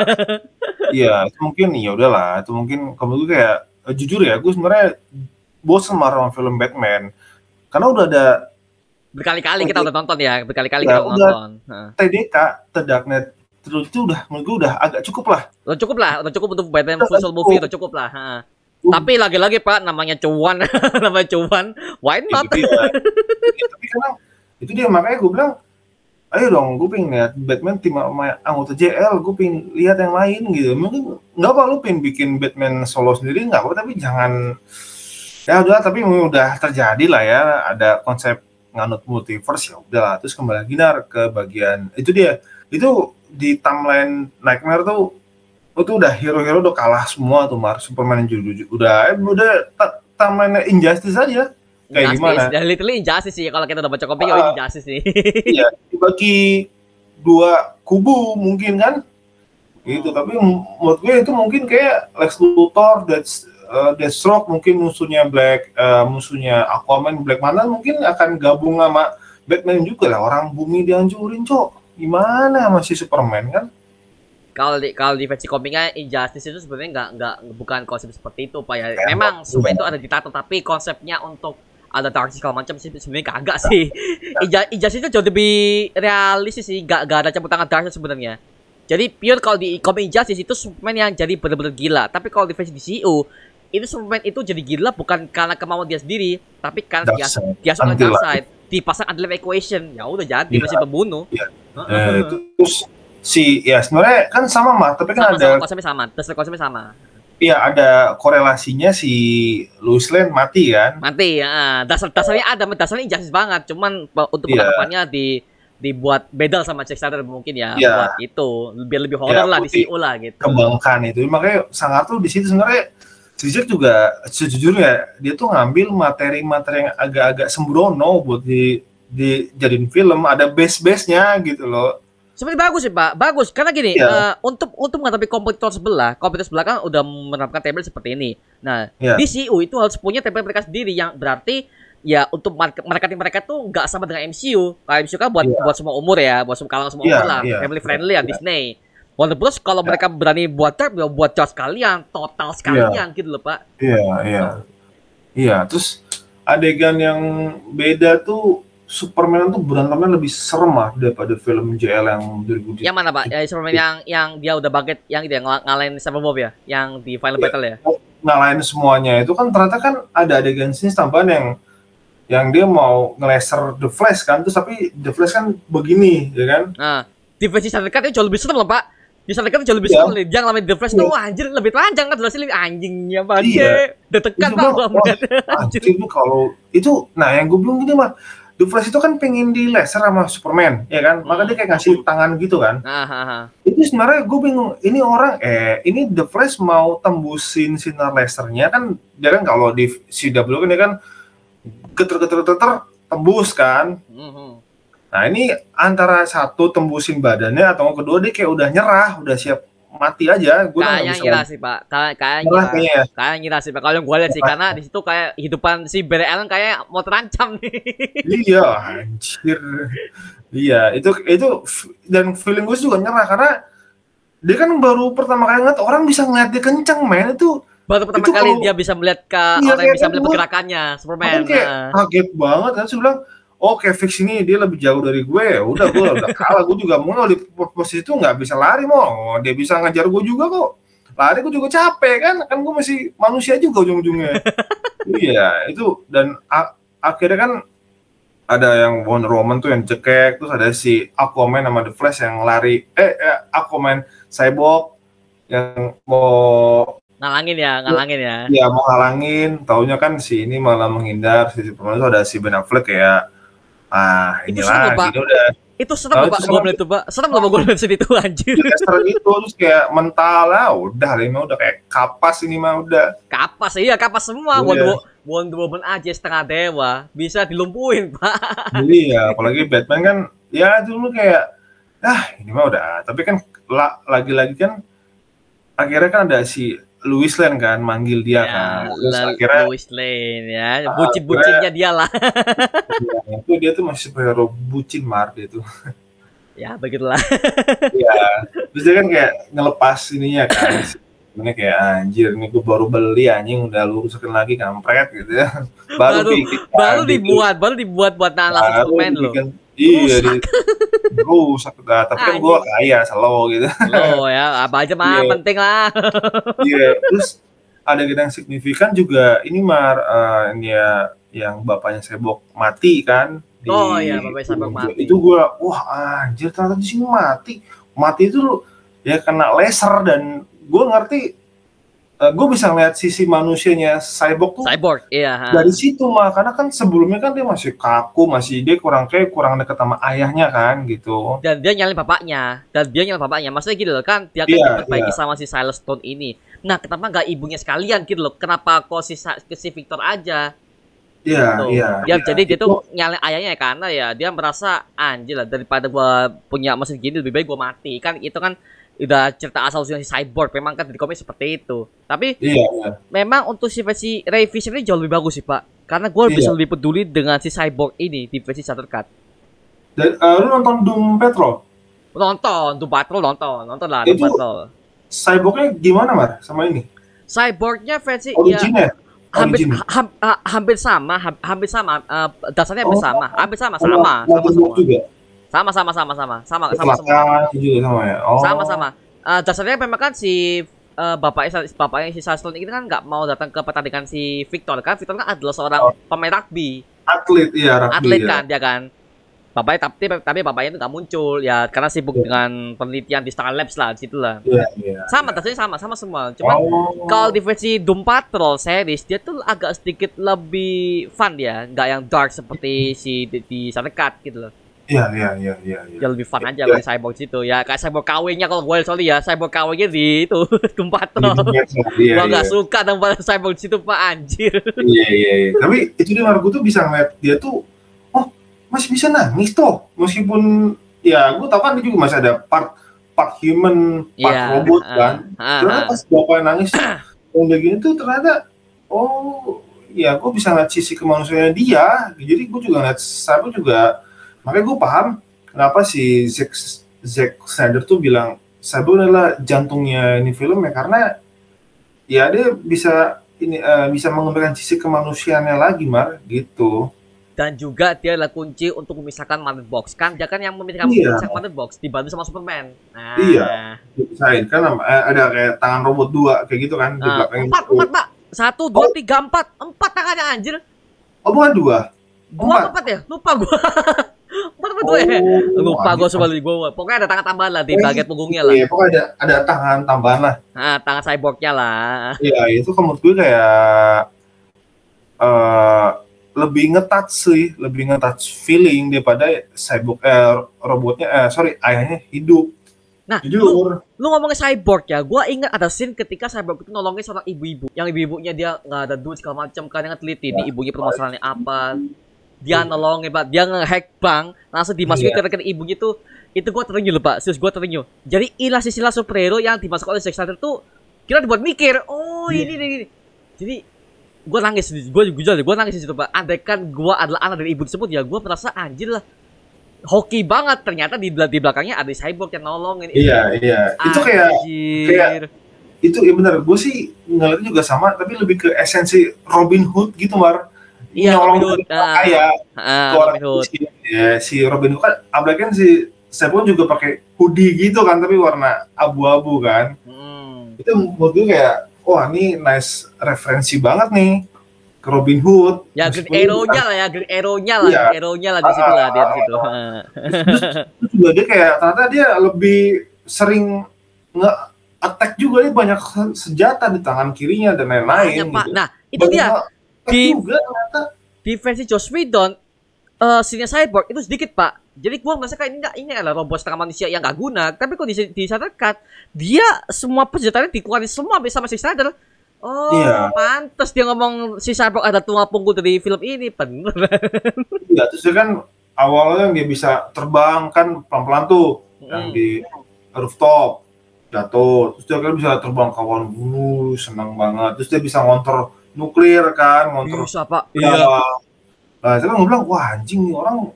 iya, itu mungkin ya udahlah. Itu mungkin kamu gue kayak eh, jujur ya, gue sebenarnya bosan sama film Batman karena udah ada berkali-kali kita udah nonton ya, berkali-kali kita udah nonton. TDK, The Dark Knight itu udah menurut gue udah agak cukup lah. Udah cukup lah, udah cukup untuk Batman full movie udah cukup lah. Ha. Uh. Tapi lagi-lagi Pak namanya cuan, <laughs> namanya cuan, why not? Tapi, tapi karena itu dia makanya gue bilang, ayo dong, gue pengen lihat Batman tim anggota JL, gue pengen lihat yang lain gitu. Mungkin nggak apa lu pengen bikin Batman solo sendiri nggak apa, tapi jangan ya udah tapi udah terjadi lah ya ada konsep nganut multiverse ya udah terus kembali lagi nar ke bagian itu dia itu di timeline Nightmare tuh itu udah hero-hero udah kalah semua tuh Mar Superman yang jujur udah eh, udah timeline Injustice aja kayak Injustice, gimana? Literally Injustice sih kalau kita udah baca komik uh, ini Injustice sih. iya, dibagi dua kubu mungkin kan. Gitu, tapi menurut gue itu mungkin kayak Lex Luthor, Death, uh, Deathstroke mungkin musuhnya Black, uh, musuhnya Aquaman, Black Mana mungkin akan gabung sama Batman juga lah. Orang bumi dihancurin, cok gimana masih Superman kan? Kalau di kalau di versi komiknya Injustice itu sebenarnya nggak nggak bukan konsep seperti itu pak ya. Memang semua itu ada ditata tapi konsepnya untuk ada dark segala macam sih sebenarnya kagak sih. <laughs> Injustice itu jauh lebih realistis sih, nggak nggak ada campur tangan dark sebenarnya. Jadi pure kalau di komik Injustice itu Superman yang jadi benar-benar gila. Tapi kalau di versi DCU itu Superman itu jadi gila bukan karena kemauan dia sendiri, tapi karena dia dia soal dark side dipasang adalah equation ya udah jadi ya. masih pembunuh ya. Uh, terus si ya sebenarnya kan sama mah tapi kan sama, ada sama, konsepnya sama dasar konsepnya sama Iya ada korelasinya si Louis Lane mati kan? Mati ya. Dasar dasarnya ada, dasarnya injustice banget. Cuman untuk yeah. penangkapannya di dibuat bedal sama Jack Snyder mungkin ya yeah. buat itu biar lebih horror yeah, lah di CEO lah gitu. Kembangkan itu makanya sangat tuh di situ sebenarnya Zizek juga sejujurnya dia tuh ngambil materi-materi yang agak-agak sembrono buat di dijadiin film ada base-base-nya gitu loh. Seperti bagus sih Pak, bagus karena gini yeah. uh, untuk untuk menghadapi kompetitor sebelah, kompetitor sebelah kan udah menerapkan template seperti ini. Nah yeah. di CU itu harus punya template mereka sendiri yang berarti ya untuk mereka mereka tuh nggak sama dengan MCU. Kalau MCU kan buat yeah. buat semua umur ya, buat semua kalangan semua yeah, umur lah, yeah. family friendly ya yeah. Disney. Warner Bros kalau mereka berani buat trap ya buat charge sekalian, total sekalian yeah. gitu loh, Pak. Iya, yeah, iya. Yeah. Iya, terus adegan yang beda tuh Superman tuh berantemnya lebih serem lah daripada film JL yang 2000. Yang mana, Pak? Ya, Superman yang yang dia udah baget yang dia ng ngalahin Bob ya, yang di final yeah. battle ya. Ngalahin semuanya itu kan ternyata kan ada adegan sini tambahan yang yang dia mau ngeleser The Flash kan, terus tapi The Flash kan begini, ya kan? Nah, di versi itu jauh lebih serem loh, Pak di sana kan jauh lebih yeah. nih. Jangan lama The Flash tuh yeah. anjir lebih telanjang kan jelasnya lebih anjingnya banget. Iya. Detekan pak Anjir itu kalau itu nah yang gue belum gini mah The Flash itu kan pengen di laser sama Superman, ya kan? Maka dia kayak ngasih tangan gitu kan. Aha. Itu sebenarnya gue bingung, ini orang, eh, ini The Flash mau tembusin sinar lasernya kan, dia kan kalau di CW kan dia kan geter-geter-geter tembus kan. Mm -hmm Nah ini antara satu tembusin badannya atau kedua dia kayak udah nyerah, udah siap mati aja. Gue kayaknya ngira sih pak, kayak kayaknya. kayak ngira sih pak. Kalau yang gue lihat sih karena di situ kayak hidupan si Barry Allen kayak mau terancam nih. iya anjir. Iya itu itu dan feeling gue juga nyerah karena dia kan baru pertama kali ngeliat orang bisa ngeliat dia kenceng men itu baru pertama Itu kali kalau- dia bisa melihat ke Iya, orang yang bisa melihat pergerakannya Superman. Kayak Nah. kaget banget kan saya bilang oke fix ini dia lebih jauh dari gue. Ya udah gue udah kalah. Gue juga mau di posisi itu nggak bisa lari mau dia bisa ngejar gue juga kok. Lari gue juga capek kan? Kan gue masih manusia juga ujung-ujungnya. <laughs> Iya itu. Dan akhirnya kan ada yang Wonder Woman tuh yang cekek terus ada si Aquaman sama The Flash yang lari. Eh, eh Aquaman Cyborg yang mau Ngalangin ya, ngalangin ya. ya mau halangin taunya kan si ini malah menghindar si Superman itu ada si Ben Affleck kayak ah ini Itu ini udah Itu serem Oh, Pak, serem. melihat itu, Pak. Serem loh gua melihat itu anjir. Leicester itu terus kayak mental lah udah ini mah udah kayak kapas ini mah udah Kapas iya, kapas semua. Iya. Wonder, Wo- Wonder Woman aja setengah dewa bisa dilumpuhin, Pak. jadi ya apalagi Batman kan ya dulu kayak ah ini mah udah tapi kan la- lagi-lagi kan akhirnya kan ada si Louis Lane kan manggil dia kan terus Ya, La- akhirnya Lois Lane ya. Bucin-bucinnya dia lah. ya, <laughs> itu dia tuh masih superhero bucin Mar dia tuh ya, begitulah. <laughs> terus dia kan kayak ngelepas ininya kan sebenarnya kayak anjir ini gue baru beli anjing udah lu rusakin lagi kampret gitu ya baru, Baru- bikin baru gitu. dibuat, baru dibuat buat nalar Baru Superman loh. Iya Rusak. dah. tapi kan gue kaya selalu gitu Loh ya, apa aja mah Iya. penting lah. iya terus ada yang signifikan juga ini mar eh, ini ya yang bapaknya sebok mati kan di- Oh, iya, bapaknya Cyborg mati. itu gue wah anjir ternyata di sini mati mati itu ya kena laser dan gue ngerti gue bisa ngeliat sisi manusianya cyborg tuh Cyborg, iya. ha. dari situ mah karena kan sebelumnya kan dia masih kaku masih dia kurang kayak kurang deket sama ayahnya kan gitu dan dia nyalin bapaknya dan dia nyalin bapaknya maksudnya gitu loh kan dia kan Iya, diperbaiki iya. sama si Silas Stone ini nah kenapa nggak ibunya sekalian gitu loh kenapa kok si, si Victor aja iya Tuh. iya dia iya. jadi dia Itu- tuh nyalin ayahnya ya karena ya dia merasa anjir lah daripada gua punya mesin gini lebih baik gua mati kan itu kan udah cerita asal usulnya si cyborg memang kan di komik seperti itu. Tapi iya iya. memang untuk si versi Ray Fisher ini jauh lebih bagus sih pak. Karena gue Iya. bisa lebih peduli dengan si cyborg ini di versi Shutter Cut. Dan eh, lu nonton Doom Patrol? Nonton Doom Patrol nonton. Nonton lah Doom Patrol. Cyborgnya gimana mar sama ini? Cyborgnya versi ya originnya hampir origin ham- ha- hampir sama ham- hampir sama eh, dasarnya hampir Oh. sama hampir sama sama sama Book juga sama sama sama sama. Sama sama semua mata juga sama ya. Oh. Sama sama. Eh, dasarnya memang kan si eh, bapaknya bapaknya si Saston ini kan nggak mau datang ke pertandingan si Victor kan? Victor kan adalah seorang Oh. pemain rugby. Atlet iya rugby atlet ya. kan dia kan? Bapaknya tapi tapi bapaknya itu nggak muncul ya karena sibuk Iya. dengan penelitian di Star Labs lah situ lah. Iya iya sama dasarnya sama sama semua. Cuman oh. kalau di versi Doom Patrol series dia tuh agak sedikit lebih fun dia. Nggak yang dark seperti si di, di Cut gitu loh iya iya iya iya iya. dia lebih fun aja Iya. kayak cyborg situ ya kayak cyborg KW-nya kalau gue sorry ya cyborg KW-nya di itu <laughs> dunia tuh, iya iya nggak suka dengan cyborg situ pak anjir iya iya iya. tapi itu dia Margo tuh bisa ngeliat dia tuh oh masih bisa nangis tuh meskipun ya gue tau kan dia juga masih ada part part human part Iya, robot ah, kan ah, ternyata ah. pas bapaknya nangis <clears throat> yang kayak gini tuh ternyata oh ya gue bisa ngeliat sisi kemanusiaannya dia jadi gue juga ngeliat saya juga makanya gue paham kenapa si Zack Zack Snyder tuh bilang Sabu adalah jantungnya ini film ya karena ya dia bisa ini eh, bisa mengembangkan sisi kemanusiaannya lagi mar gitu. Dan juga dia adalah kunci untuk memisahkan Mother Box. Kan dia kan yang memisahkan, Iya. Mother Box dibantu sama Superman. Nah. Iya. dipisahin kan eh, ada kayak tangan robot dua kayak gitu kan di Nah, belakang empat itu. empat pak. Satu dua tiga empat. Empat tangannya anjir. Oh bukan dua. Dua Empat. empat ya? Lupa gua <laughs> apa dua ya lupa coba di gua pokoknya ada tangan tambahan lah di Oh, bagian punggungnya lah Iya, pokoknya ada ada tangan tambahan lah. nah tangan cyborgnya lah Iya, itu menurut gue kayak eh lebih ngetouch sih, lebih ngetouch feeling daripada cyborg eh robotnya eh sorry ayahnya hidup. nah Jujur. lu ngomongin cyborg ya gua ingat ada scene ketika cyborg itu nolongin seorang ibu-ibu yang ibu-ibunya dia nggak ada duit segala macam kan yang teliti Ya. di ibunya permasalahannya apa dia nolongin pak. Dia ngehack bank langsung dimasukin Iya. ke rekening ibunya tuh itu gua terenyuh loh pak. Serius gua terenyuh jadi ilah sisilah superhero yang dimasuk oleh Zack Snyder tuh kira dibuat mikir oh Iya. ini ini ini. Jadi gua nangis gua jujur gue nangis di situ pak. Andaikan gua adalah anak dari ibu tersebut ya gua merasa anjir lah. Hoki banget. Ternyata di, di belakangnya ada cyborg yang nolongin Iya, iya. Itu kayak kayak- itu ya benar gue sih ngeliatnya juga sama tapi lebih ke esensi Robin Hood gitu mar Iya, nyolong Robin Hood. orang Ah, Ah, Robin Hood. miskin. ya si Robin Hood kan apalagi kan si Stephen juga pakai hoodie gitu kan tapi warna abu-abu kan Hmm. itu menurut gue kayak wah ini nice referensi banget nih ke Robin Hood Ya Green Arrow-nya lah ya, Green Arrow-nya lah, Iya. Green Arrow-nya lah di situ lah dia di situ. Ah. Terus juga dia kayak ternyata dia lebih sering nge attack juga dia banyak senjata di tangan kirinya dan lain-lain Pak. gitu. Nah, itu dia Di- juga di versi Joss Whedon eh scene cyborg itu sedikit pak. Jadi gua merasa kayak ini ini adalah robot setengah manusia yang gak guna. Tapi kok di di Snyder Cut dia semua persenjataan dikeluarin semua sama si Snyder. Oh Iya. pantes dia ngomong si cyborg ada tulang punggung dari film ini bener. <laughs> Ya terus dia kan awalnya dia bisa terbang kan pelan-pelan tuh yang Hmm. di rooftop jatuh. Terus dia kan bisa terbang kawan bulu senang banget. Terus dia bisa ngontor nuklir kan ngontor bisa pak. Ya nah kan gue bilang wah anjing nih orang.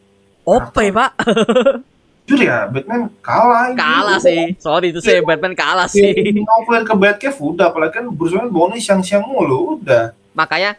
OP pak. <laughs> Jujur ya Batman kalah ini. kalah sih. Sorry itu saya Batman kalah Si sih. Novel ke Batcave udah. Apalagi kan Bruce Wayne bonus siang-siang mulu udah. Makanya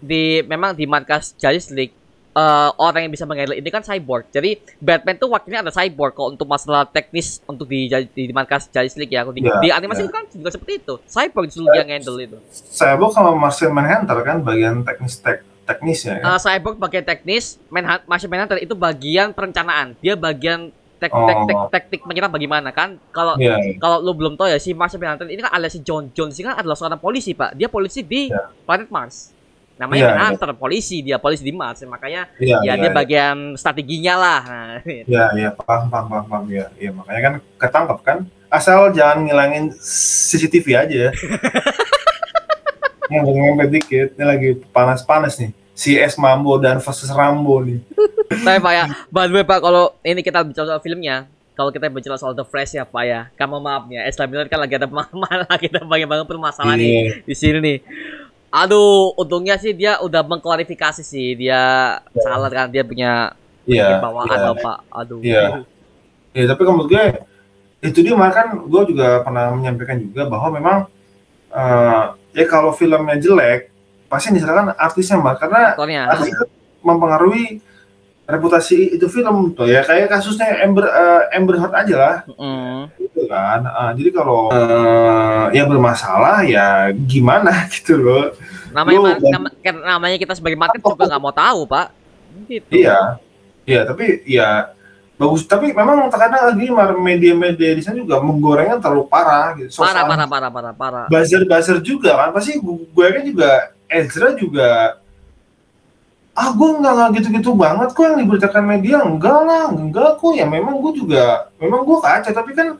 di memang di markas Justice League eh, orang yang bisa menghandle ini kan cyborg. Jadi Batman tuh wakilnya ada cyborg kok untuk masalah teknis untuk di di, di markas Justice League ya. Di, Iya, di animasi iya. kan juga seperti itu. Cyborg disuruh yang handle itu. Cyborg sama Martian Manhunter kan bagian teknis tek teknisnya ya Eh, cyborg bagian teknis, Manhunt, Martian Manhunter itu bagian perencanaan. Dia bagian tek, tek, tek, Oh. teknik menyerang bagaimana kan? Kalau Iya, kalau lu belum tahu ya si Martian Manhunter ini kan alias si John Jones ini kan adalah seorang polisi pak. Dia polisi di Iya. planet Mars. Namanya Iya, Manhunter, polisi dia polisi di Mars. Makanya iya, ya iya, dia iya. bagian strateginya lah. Nah, Iya, iya, paham, paham, paham, paham, ya, iya, makanya kan ketangkep kan, asal jangan ngilangin CCTV aja. <laughs> Yang ngempet dikit, ini lagi panas-panas nih. Si S Mambo dan versus Rambo nih. Tapi Pak ya, by the way Pak, kalau ini kita bicara soal filmnya, kalau kita bicara soal The Flash ya Pak ya, kamu maaf ya, Ezra Miller kan lagi ada masalah, <laughs> lagi ada banyak banget permasalahan nih Iya, di sini nih. Aduh, untungnya sih dia udah mengklarifikasi sih, dia salah kan, dia punya iya, bawaan loh Pak. Aduh. Iya. Ya, tapi kalau menurut gue itu dia malah kan gue juga pernah menyampaikan juga bahwa memang eh, ya kalau filmnya jelek pasti yang disalahkan artisnya mbak karena Aktornya. artis itu mempengaruhi reputasi itu film tuh ya kayak kasusnya Amber eh, Amber Heard aja lah Mm. gitu kan Ah, jadi kalau eh, ya bermasalah ya gimana <laughs> gitu loh Namanya Lu- ma- nama- kan namanya kita sebagai market juga nggak mau tahu Pak. Gitu. iya iya tapi ya bagus tapi memang terkadang lagi media-media di sana juga menggorengnya terlalu parah gitu Parah, Soal- parah, parah, parah, parah. buzzer-buzzer juga kan pasti gu- gue kan juga Ezra juga ah gue nggak nggak gitu-gitu banget kok yang diberitakan media enggak lah enggak kok ya memang gue juga memang gue kaca tapi kan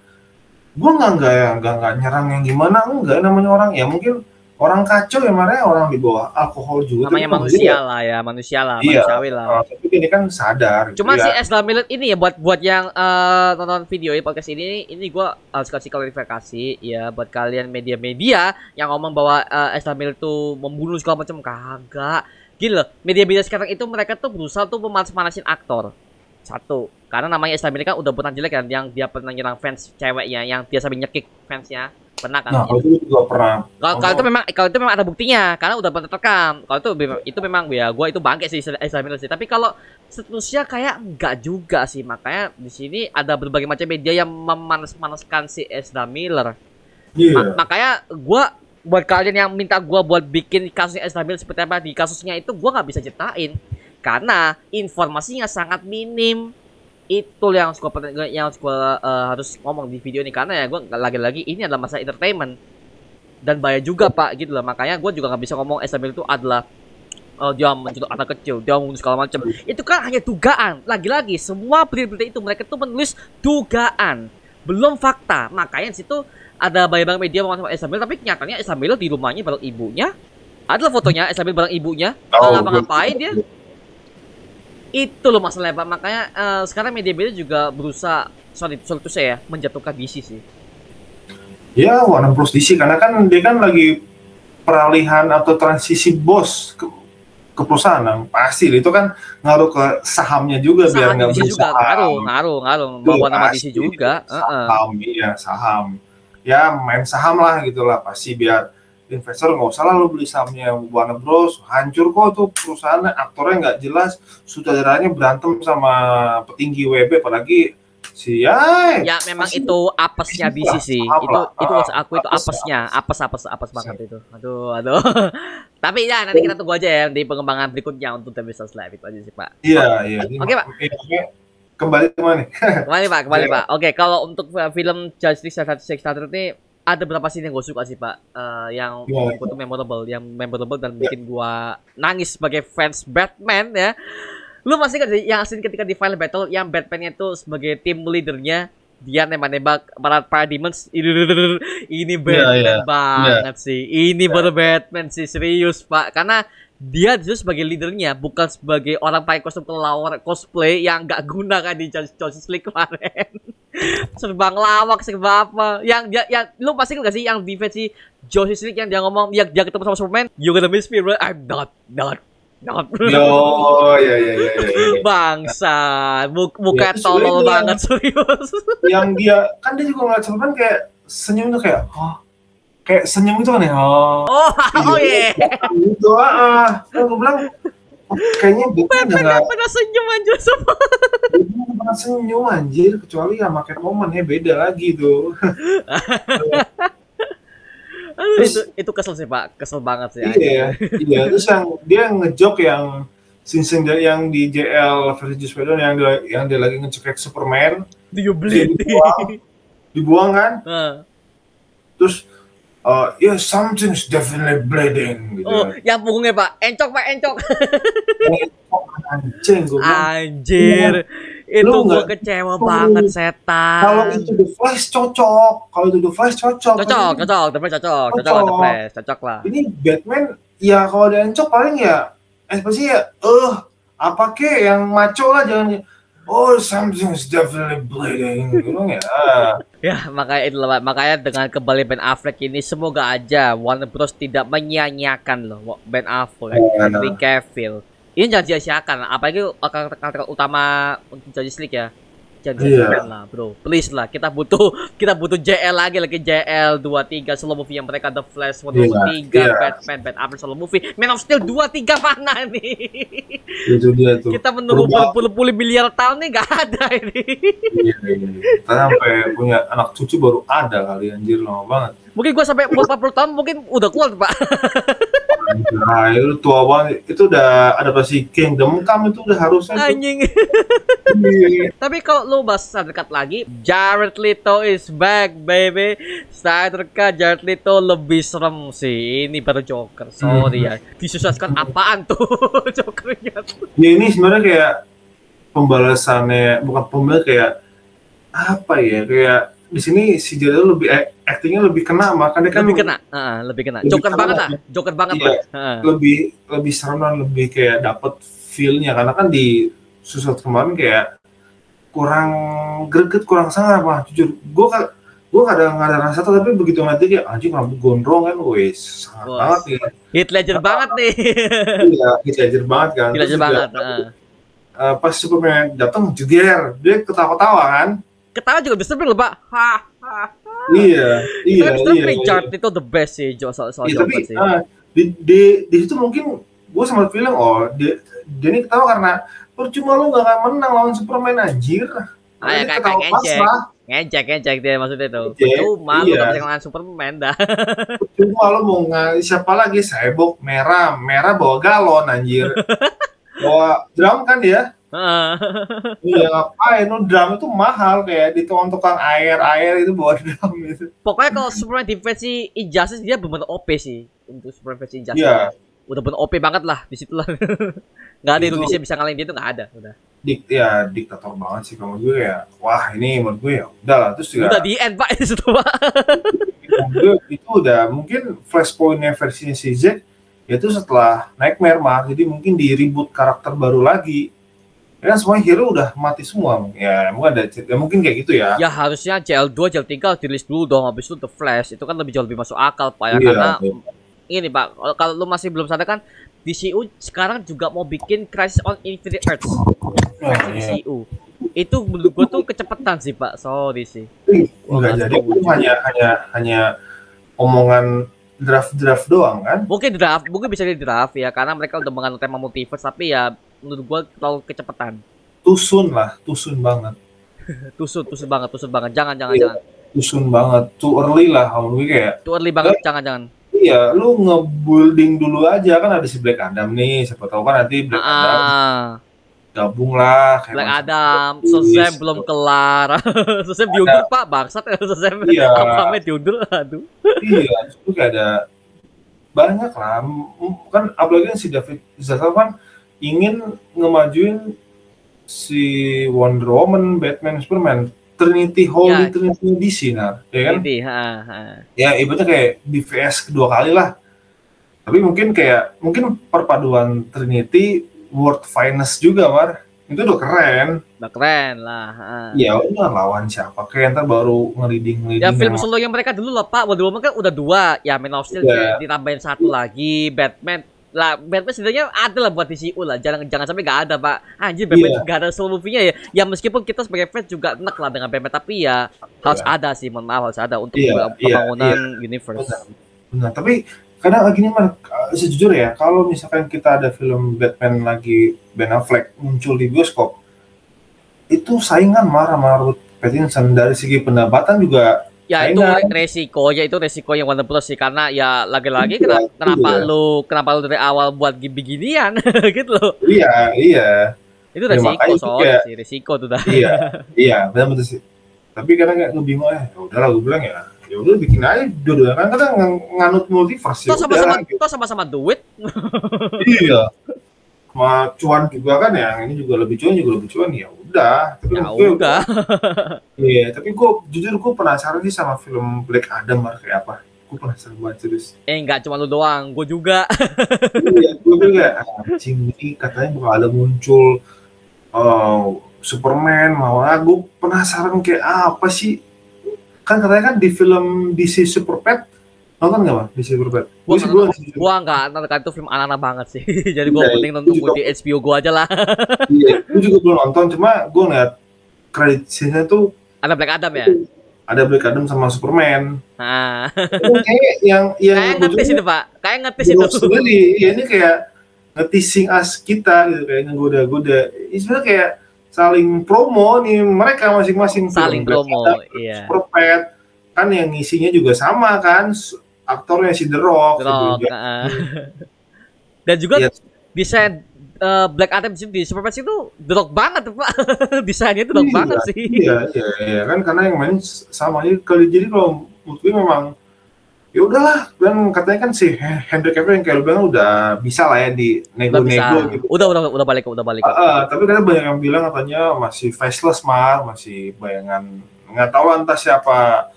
gue nggak nggak nggak nggak nyerang yang gimana enggak namanya orang ya mungkin orang kacau ya marahnya orang di bawah alkohol juga Namanya manusia lah ya, manusia lah, Iya. manusiawi lah. Ah, tapi ini kan sadar gitu Cuma ya. si Ezra Miller ini ya buat buat yang eh, nonton video ini podcast ini ini gua harus kasih klarifikasi ya buat kalian media-media yang ngomong bahwa eh, Ezra Miller tuh membunuh segala macam kagak. Gini loh, media-media sekarang itu mereka tuh berusaha tuh memanas-manasin aktor. Satu, karena namanya Ezra Miller kan udah pernah jelek kan yang dia pernah nyerang fans ceweknya yang dia sampai nyekik fansnya. Pernah kan? nah kalau itu juga pernah Kalau kalau itu memang kalau itu memang ada buktinya karena udah pernah terekam. Kalau itu itu memang ya gua itu bangke sih Ezra Miller sih. Tapi kalau seterusnya kayak enggak juga sih. Makanya di sini ada berbagai macam media yang memanas-manaskan si Ezra Miller. iya Ma- makanya gua buat kalian yang minta gua buat bikin kasusnya Miller seperti apa di kasusnya itu gua nggak bisa ceritain. Karena informasinya sangat minim. Itu yang suka yang suka eh, harus ngomong di video ini. Karena ya gua lagi-lagi ini adalah masa entertainment. Dan bahaya juga pak gitu loh. Makanya gua juga nggak bisa ngomong Ezra Miller itu adalah eh, dia menculik anak kecil dia membunuh segala macam. Itu kan hanya dugaan. Lagi-lagi semua berita-berita itu mereka tuh menulis dugaan. Belum fakta. Makanya situ ada banyak-banyak media mengatakan Ezra Miller tapi kenyataannya Ezra Miller di rumahnya bareng ibunya. Adalah fotonya Ezra Miller bareng ibunya. Nggak Oh, ngapa-ngapain gue- dia. Itu loh masalahnya pak. Makanya eh, sekarang media-media juga berusaha sorry sorry itu saya menjatuhkan DC sih. Ya, Warner Bros DC karena kan dia kan lagi peralihan atau transisi bos ke, ke perusahaan. Nah, pasti itu kan ngaruh ke sahamnya juga biar saham nggak DC juga. bersaham. ngaruh ngaruh ngaruh. Bawa nama DC juga. Saham iya saham. Ya main saham lah gitu lah pasti biar investor nggak usah lah lo beli sahamnya Warner Bros hancur kok tuh perusahaannya aktornya nggak jelas sutradaranya berantem sama petinggi WB apalagi si ya Ya memang itu apesnya Bisnis sih. lah, Itu itu harus aku itu apes, apesnya, apes apes apes banget itu. Aduh, aduh. <laughs> Tapi ya nanti kita tunggu aja ya di pengembangan berikutnya untuk The Business Lab itu aja sih, Pak. iya iya Oke, Pak. Iya, kembali ke mana nih <laughs> Kembali Pak, kembali Iya. Pak. Oke, kalau untuk uh, film Justice Sixty ini ada beberapa scene yang gue suka sih Pak, Eh, yang Iya. menurut gua tuh memorable, yang memorable dan bikin gua nangis sebagai fans Batman ya. Lu masih kan yang scene ketika di final battle yang Batman itu sebagai tim leadernya dia nembak-nembak para para demons ini ini Batman iya. banget sih ini baru Batman sih serius pak karena dia justru sebagai leadernya bukan sebagai orang pakai kostum kelawar cosplay yang nggak guna kan di Justice League kemarin. <laughs> Serba ngelawak serba apa. Yang dia yang lu pasti kan gak sih yang di versi Justice League yang dia ngomong dia, dia ketemu sama Superman you gonna miss me bro. I'm not not not. Yo ya ya ya, bangsa. Muk- muka Ya, itu tolol banget <laughs> serius. Yang dia kan dia juga ngeliat Superman kayak senyum tuh kayak oh kayak senyum itu kan ya? Oh oh oh iya. Gitu ah kan gue bilang kayaknya Batman udah nggak pernah senyum aja sama pernah senyum anjir. Kecuali sama Catwoman ya beda lagi tuh. <laughs> Aduh, Terus- itu itu kesel sih pak. Kesel banget sih iya iya. Terus yang dia ngejok yang scene yang di JL versi Joss Whedon yang dia yang dia lagi ngecek Superman. Do you dia bleed dibuang, dibuang kan? <laughs> Nah. terus uh, yeah something's definitely bleeding gitu. Oh yang punggungnya pak. Encok pak encok. Oh, anjing gue anjir. Itu Lu gua nggak- kecewa lu- banget setan. Kalau itu The Flash cocok. Kalau itu The Flash cocok. Cocok Ini- cocok. Tapi cocok. Cocok Cocok. ada flash cocok lah. Ini Batman ya kalau dia encok paling ya ekspresi ya eh apa ke yang maco lah jangan oh something's definitely bleeding. Gitu ya. <laughs> Ya makanya itu makanya dengan kembali Ben Affleck ini semoga aja Warner Bros. tidak menyia-nyiakan loh Ben Affleck. Iya. Henry Cavill. Ini jangan sia-siakan apalagi karakter utama untuk Justice League ya jangan Iya. sia-siakan lah bro. Please lah kita butuh kita butuh JL lagi lagi JL 23 solo movie yang mereka The Flash Wonder Woman 3 iya. Batman Affleck solo movie? Man of Steel 23 mana nih itu dia tuh. Kita menunggu berpuluh-puluh miliar tahun nih gak ada ini. Iya, iya, iya. Sampai punya anak cucu baru ada kali anjir lama banget. Mungkin gua sampai umur 40 tahun mungkin udah keluar pak <laughs> nah itu tua banget itu udah adaptasi Kingdom Come itu udah harusnya anjing Iya. Tapi kalau lu bahas dekat lagi, Jared Leto is back, baby. Secara dekat Jared Leto lebih serem sih. Ini baru Joker, sorry ya. Disususkan apaan tuh <laughs> Jokernya tuh? ya ini sebenarnya kayak pembalasannya bukan pembalas kayak apa ya kayak di sini si Jared lebih eh, actingnya lebih kena makanya kan Lebih kena, Heeh, lebih kena. Lebih Joker kena banget lah. Joker banget Iya. lah. Heeh. lebih lebih serem dan lebih kayak dapet feel-nya karena kan di susut kemarin kayak kurang greget kurang sangar apa jujur gue kan gue gak ada gak ada rasa tuh tapi begitu dia kayak anjing rambut gondrong kan wes sangat Bos. banget ya Hit <laughs> Ledger banget nih. iya kita banget kan Hit Ledger juga, banget. heeh. eh, pas Superman datang jeger dia ketawa-tawa kan Ketawa juga bisa loh, Pak. Iya iya Tapi iya, tapi iya. Itu the best sih, Jo- soal soal Iya, tapi sih. ah, di, di di situ mungkin gue sempat bilang oh dia, dia ini ketawa karena percuma lu gak akan menang lawan Superman anjir. Ah, ya, kayak- ketawa kayak pas ngejek. lah. Ngejek, ngejek dia maksudnya tuh. Ngejek, Cuma lu iya. gak bisa ngelawan Superman dah. <laughs> Percuma lu mau nggak siapa lagi Cyborg merah merah bawa galon anjir. <laughs> bawa drum kan dia. Iya ngapain lu drum itu mahal kayak di tukang-tukang air air itu bawa <laughs> drum gitu. Pokoknya kalau Superman versi Injustice dia benar OP sih untuk Superman versi Injustice. Iya. Udah benar OP banget lah di situ lah. <laughs> Gak ada Itu- Indonesia bisa ngalahin dia tuh gak ada. Udah. Dik, ya diktator banget sih kalau gue ya. Wah ini menurut gue ya udah lah terus juga Udah di end pak <laughs> di situ pak. itu, itu udah mungkin flashpointnya versinya si Zack itu setelah Nightmare mah jadi mungkin di reboot karakter baru lagi ya kan semua hero udah mati semua ya mungkin ada ya mungkin kayak gitu ya. Ya harusnya JL2, JL3 harus dirilis dulu dong. Habis itu The Flash. Itu kan lebih jauh lebih masuk akal pak ya. Iya, Karena iya. ini pak kalau- lu masih belum sadar kan DCU sekarang juga mau bikin Crisis on Infinite Earths Nah, versi iya. DCU itu menurut gua tuh kecepatan sih pak. Sorry sih. Enggak nggak jadi. Itu hanya hanya hanya omongan draft-draft doang kan? Mungkin draft mungkin bisa di draft ya. Karena mereka udah mengandung tema multiverse tapi ya menurut gua terlalu kecepatan. Tusun lah tusun banget. <laughs> Tusut tusut banget tusut banget. Jangan jangan Iya. jangan. tusun banget. Too early lah how we kayak too early banget jangan jangan. Iya lu nge-building dulu aja. Kan ada si Black Adam nih siapa tahu kan nanti Black Adam ah gabung lah kayak Black Adam. Yes. Shazam belum kelar. <laughs> Shazam diundur pak. Bangsat Shazam Iya. <laughs> apa diundur aduh. Iya itu kayak ada banyak lah. Kan apalagi si David Zaslav kan ingin ngemajuin si Wonder Woman, Batman, Superman, Trinity Holy Ya. Trinity DC nah, ya kan? ha, ha. Ya ibaratnya kayak BVS kedua kali lah. Tapi mungkin kayak mungkin perpaduan Trinity world finest juga, Mar. Itu udah keren. udah keren lah ha. Ya udah lawan siapa kayak ntar baru ngeriding ngeriding. Ya film solo yang mereka dulu lah Pak Wonder Woman kan udah dua Ya Man of Steel Iya. ditambahin satu lagi Batman lah Batman sebenarnya ada lah buat DCU lah. Jangan jangan sampai gak ada pak. Anjir Batman Iya. gak ada solo movie-nya ya. Ya meskipun kita sebagai fans juga enak lah dengan Batman tapi ya harus Iya. ada sih. Mohon maaf harus ada untuk Iya, pembangunan universe. Benar. Benar, tapi kadang gini Mar, sejujurnya ya, kalau misalkan kita ada film Batman lagi Ben Affleck muncul di bioskop, itu saingan Mar sama Robert Pattinson. Dari segi pendapatan juga Ya itu re- resiko ya itu resiko yang Warner Bros sih karena ya lagi-lagi Iya, kenapa, kenapa iya. lu kenapa lu dari awal buat beginian <laughs> gitu loh iya iya itu Ya, resiko itu soalnya sih resiko tuh dah iya <laughs> iya benar benar sih. Tapi kadang kayak gue bingung ya, ya udahlah gue bilang ya, ya udah bikin aja dua-duanya kan kadang ng- nganut multiverse ya toh sama-sama udah, gitu. toh sama-sama duit <laughs> iya. Cuan juga kan ya, ini juga lebih cuan juga lebih cuan ya udah. Tapi ya gue- udah <laughs> Iya, tapi gue jujur gue penasaran sih sama film Black Adam kayak apa. Gue penasaran banget serius. eh nggak cuma lu doang gue juga <laughs> iya, gue juga anjing ini katanya bakal ada muncul eh, Superman, mau gue penasaran kayak apa sih? Kan katanya kan di film DC Super Pet nonton mah DC Super Pet? Gua Gue gue gua nggak nonton itu film anak-anak banget sih <laughs> jadi gua Iya, penting itu nonton juga. di HBO gua aja lah <laughs> iya, gue juga belum nonton, cuma gue ngeliat kredit scene-nya tuh ada Black Adam ya ada Black Adam sama Superman. nah Itu kayak yang yang kayak gua ngetis itu pak kayak ngetis itu Goblok sekali. Ya, ini kayak nge-teasing us kita gitu kayak ngegoda-goda. Ini sebenarnya kayak saling promo nih mereka masing-masing saling promo iya Super Pet. kan yang ngisinya juga sama kan aktornya si The Rock, The Rock, gitu. ah. <laughs> dan juga Iya. desain eh, Black Adam di Superman itu The Rock banget pak. <laughs> Desainnya itu The Rock Iya, banget sih. Iya, iya, iya. Kan karena yang main sama jadi kalau jadi kalau menurut gue memang ya udahlah. Dan katanya kan si Hen- Henry Cavill yang kayak bilang udah bisa lah ya di nego-nego gitu. udah udah udah balik udah balik. Ah, ah, tapi kadang banyak yang bilang katanya masih faceless mar, masih bayangan. Nggak tahu entah siapa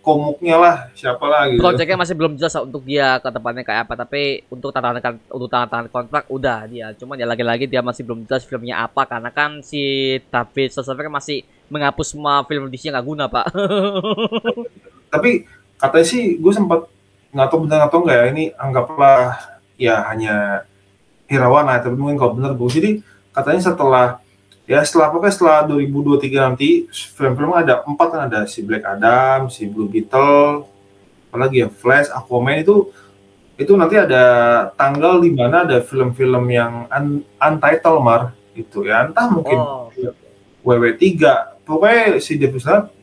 komuknya lah, siapa lah gitu. Proyeknya masih belum jelas untuk dia ke depannya kayak apa tapi untuk tanda tangan untuk tanda tangan kontrak udah dia. Cuman ya lagi-lagi dia masih belum jelas filmnya apa karena kan si David Sosovek kan masih menghapus semua film DC yang nggak guna pak. <laughs> Tapi katanya sih gue sempat nggak tahu benar atau enggak ya ini anggaplah ya hanya hirauan lah, tapi mungkin kalau benar gue jadi katanya setelah ya setelah pokoknya setelah 2023 nanti film-film ada empat kan ada si Black Adam, si Blue Beetle, apalagi ya Flash, Aquaman itu itu nanti ada tanggal di mana ada film-film yang un- untitled mar gitu ya. Entah mungkin oh. WW3 pokoknya si Davis Lab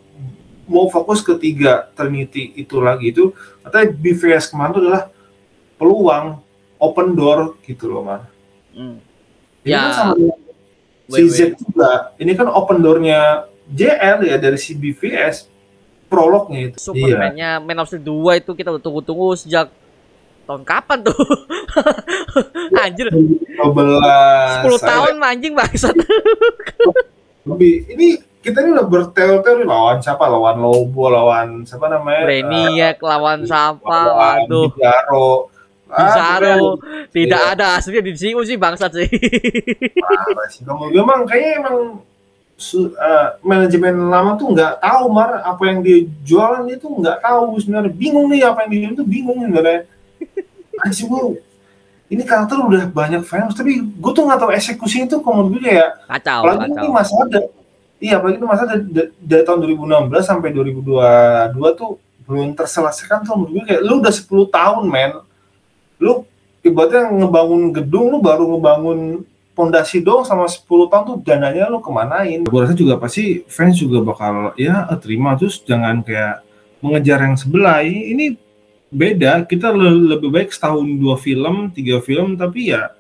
mau fokus ke tiga Trinity itu lagi. Itu katanya BVS kemarin itu adalah peluang open door gitu loh man hmm. ini Ya, kan sama si. Z juga. Ini kan open doornya JL ya dari si BVS prolognya itu. Iya. Superman-nya Man of Steel 2 itu kita udah tunggu-tunggu sejak tahun kapan tuh? <laughs> Anjir. 12 10 saya tahun anjing bangsat. <laughs> Lebih ini kita ini udah berteori-teori lawan siapa? Lawan Lobo lawan siapa namanya? Brainiac lawan siapa? Lawan waduh Bizarro Ah, tidak Iya. ada aslinya di DCU sih bangsat sih. Parah sih kamu memang kayaknya emang su- eh, manajemen lama tuh nggak tahu mar. Apa yang dia jualan itu nggak tahu sebenarnya. Bingung nih apa yang dia jualan tuh bingung sebenarnya. Anjir gue ini karakter udah banyak fans tapi gue tuh nggak tahu eksekusinya tuh kalau gue kayak kacau apalagi kacau. ini ada. Iya, apalagi itu masa dari, dari, dari tahun 2016 sampai 2022 tuh belum terselesaikan tuh menurut gue kayak lu udah 10 tahun men lu ibaratnya ngebangun gedung lu baru ngebangun pondasi dong sama 10 tahun tuh dananya lu kemanain? Gue rasa juga pasti fans juga bakal ya terima. Terus jangan kayak mengejar yang sebelah. Ini beda. Kita le lebih baik setahun dua film tiga film tapi ya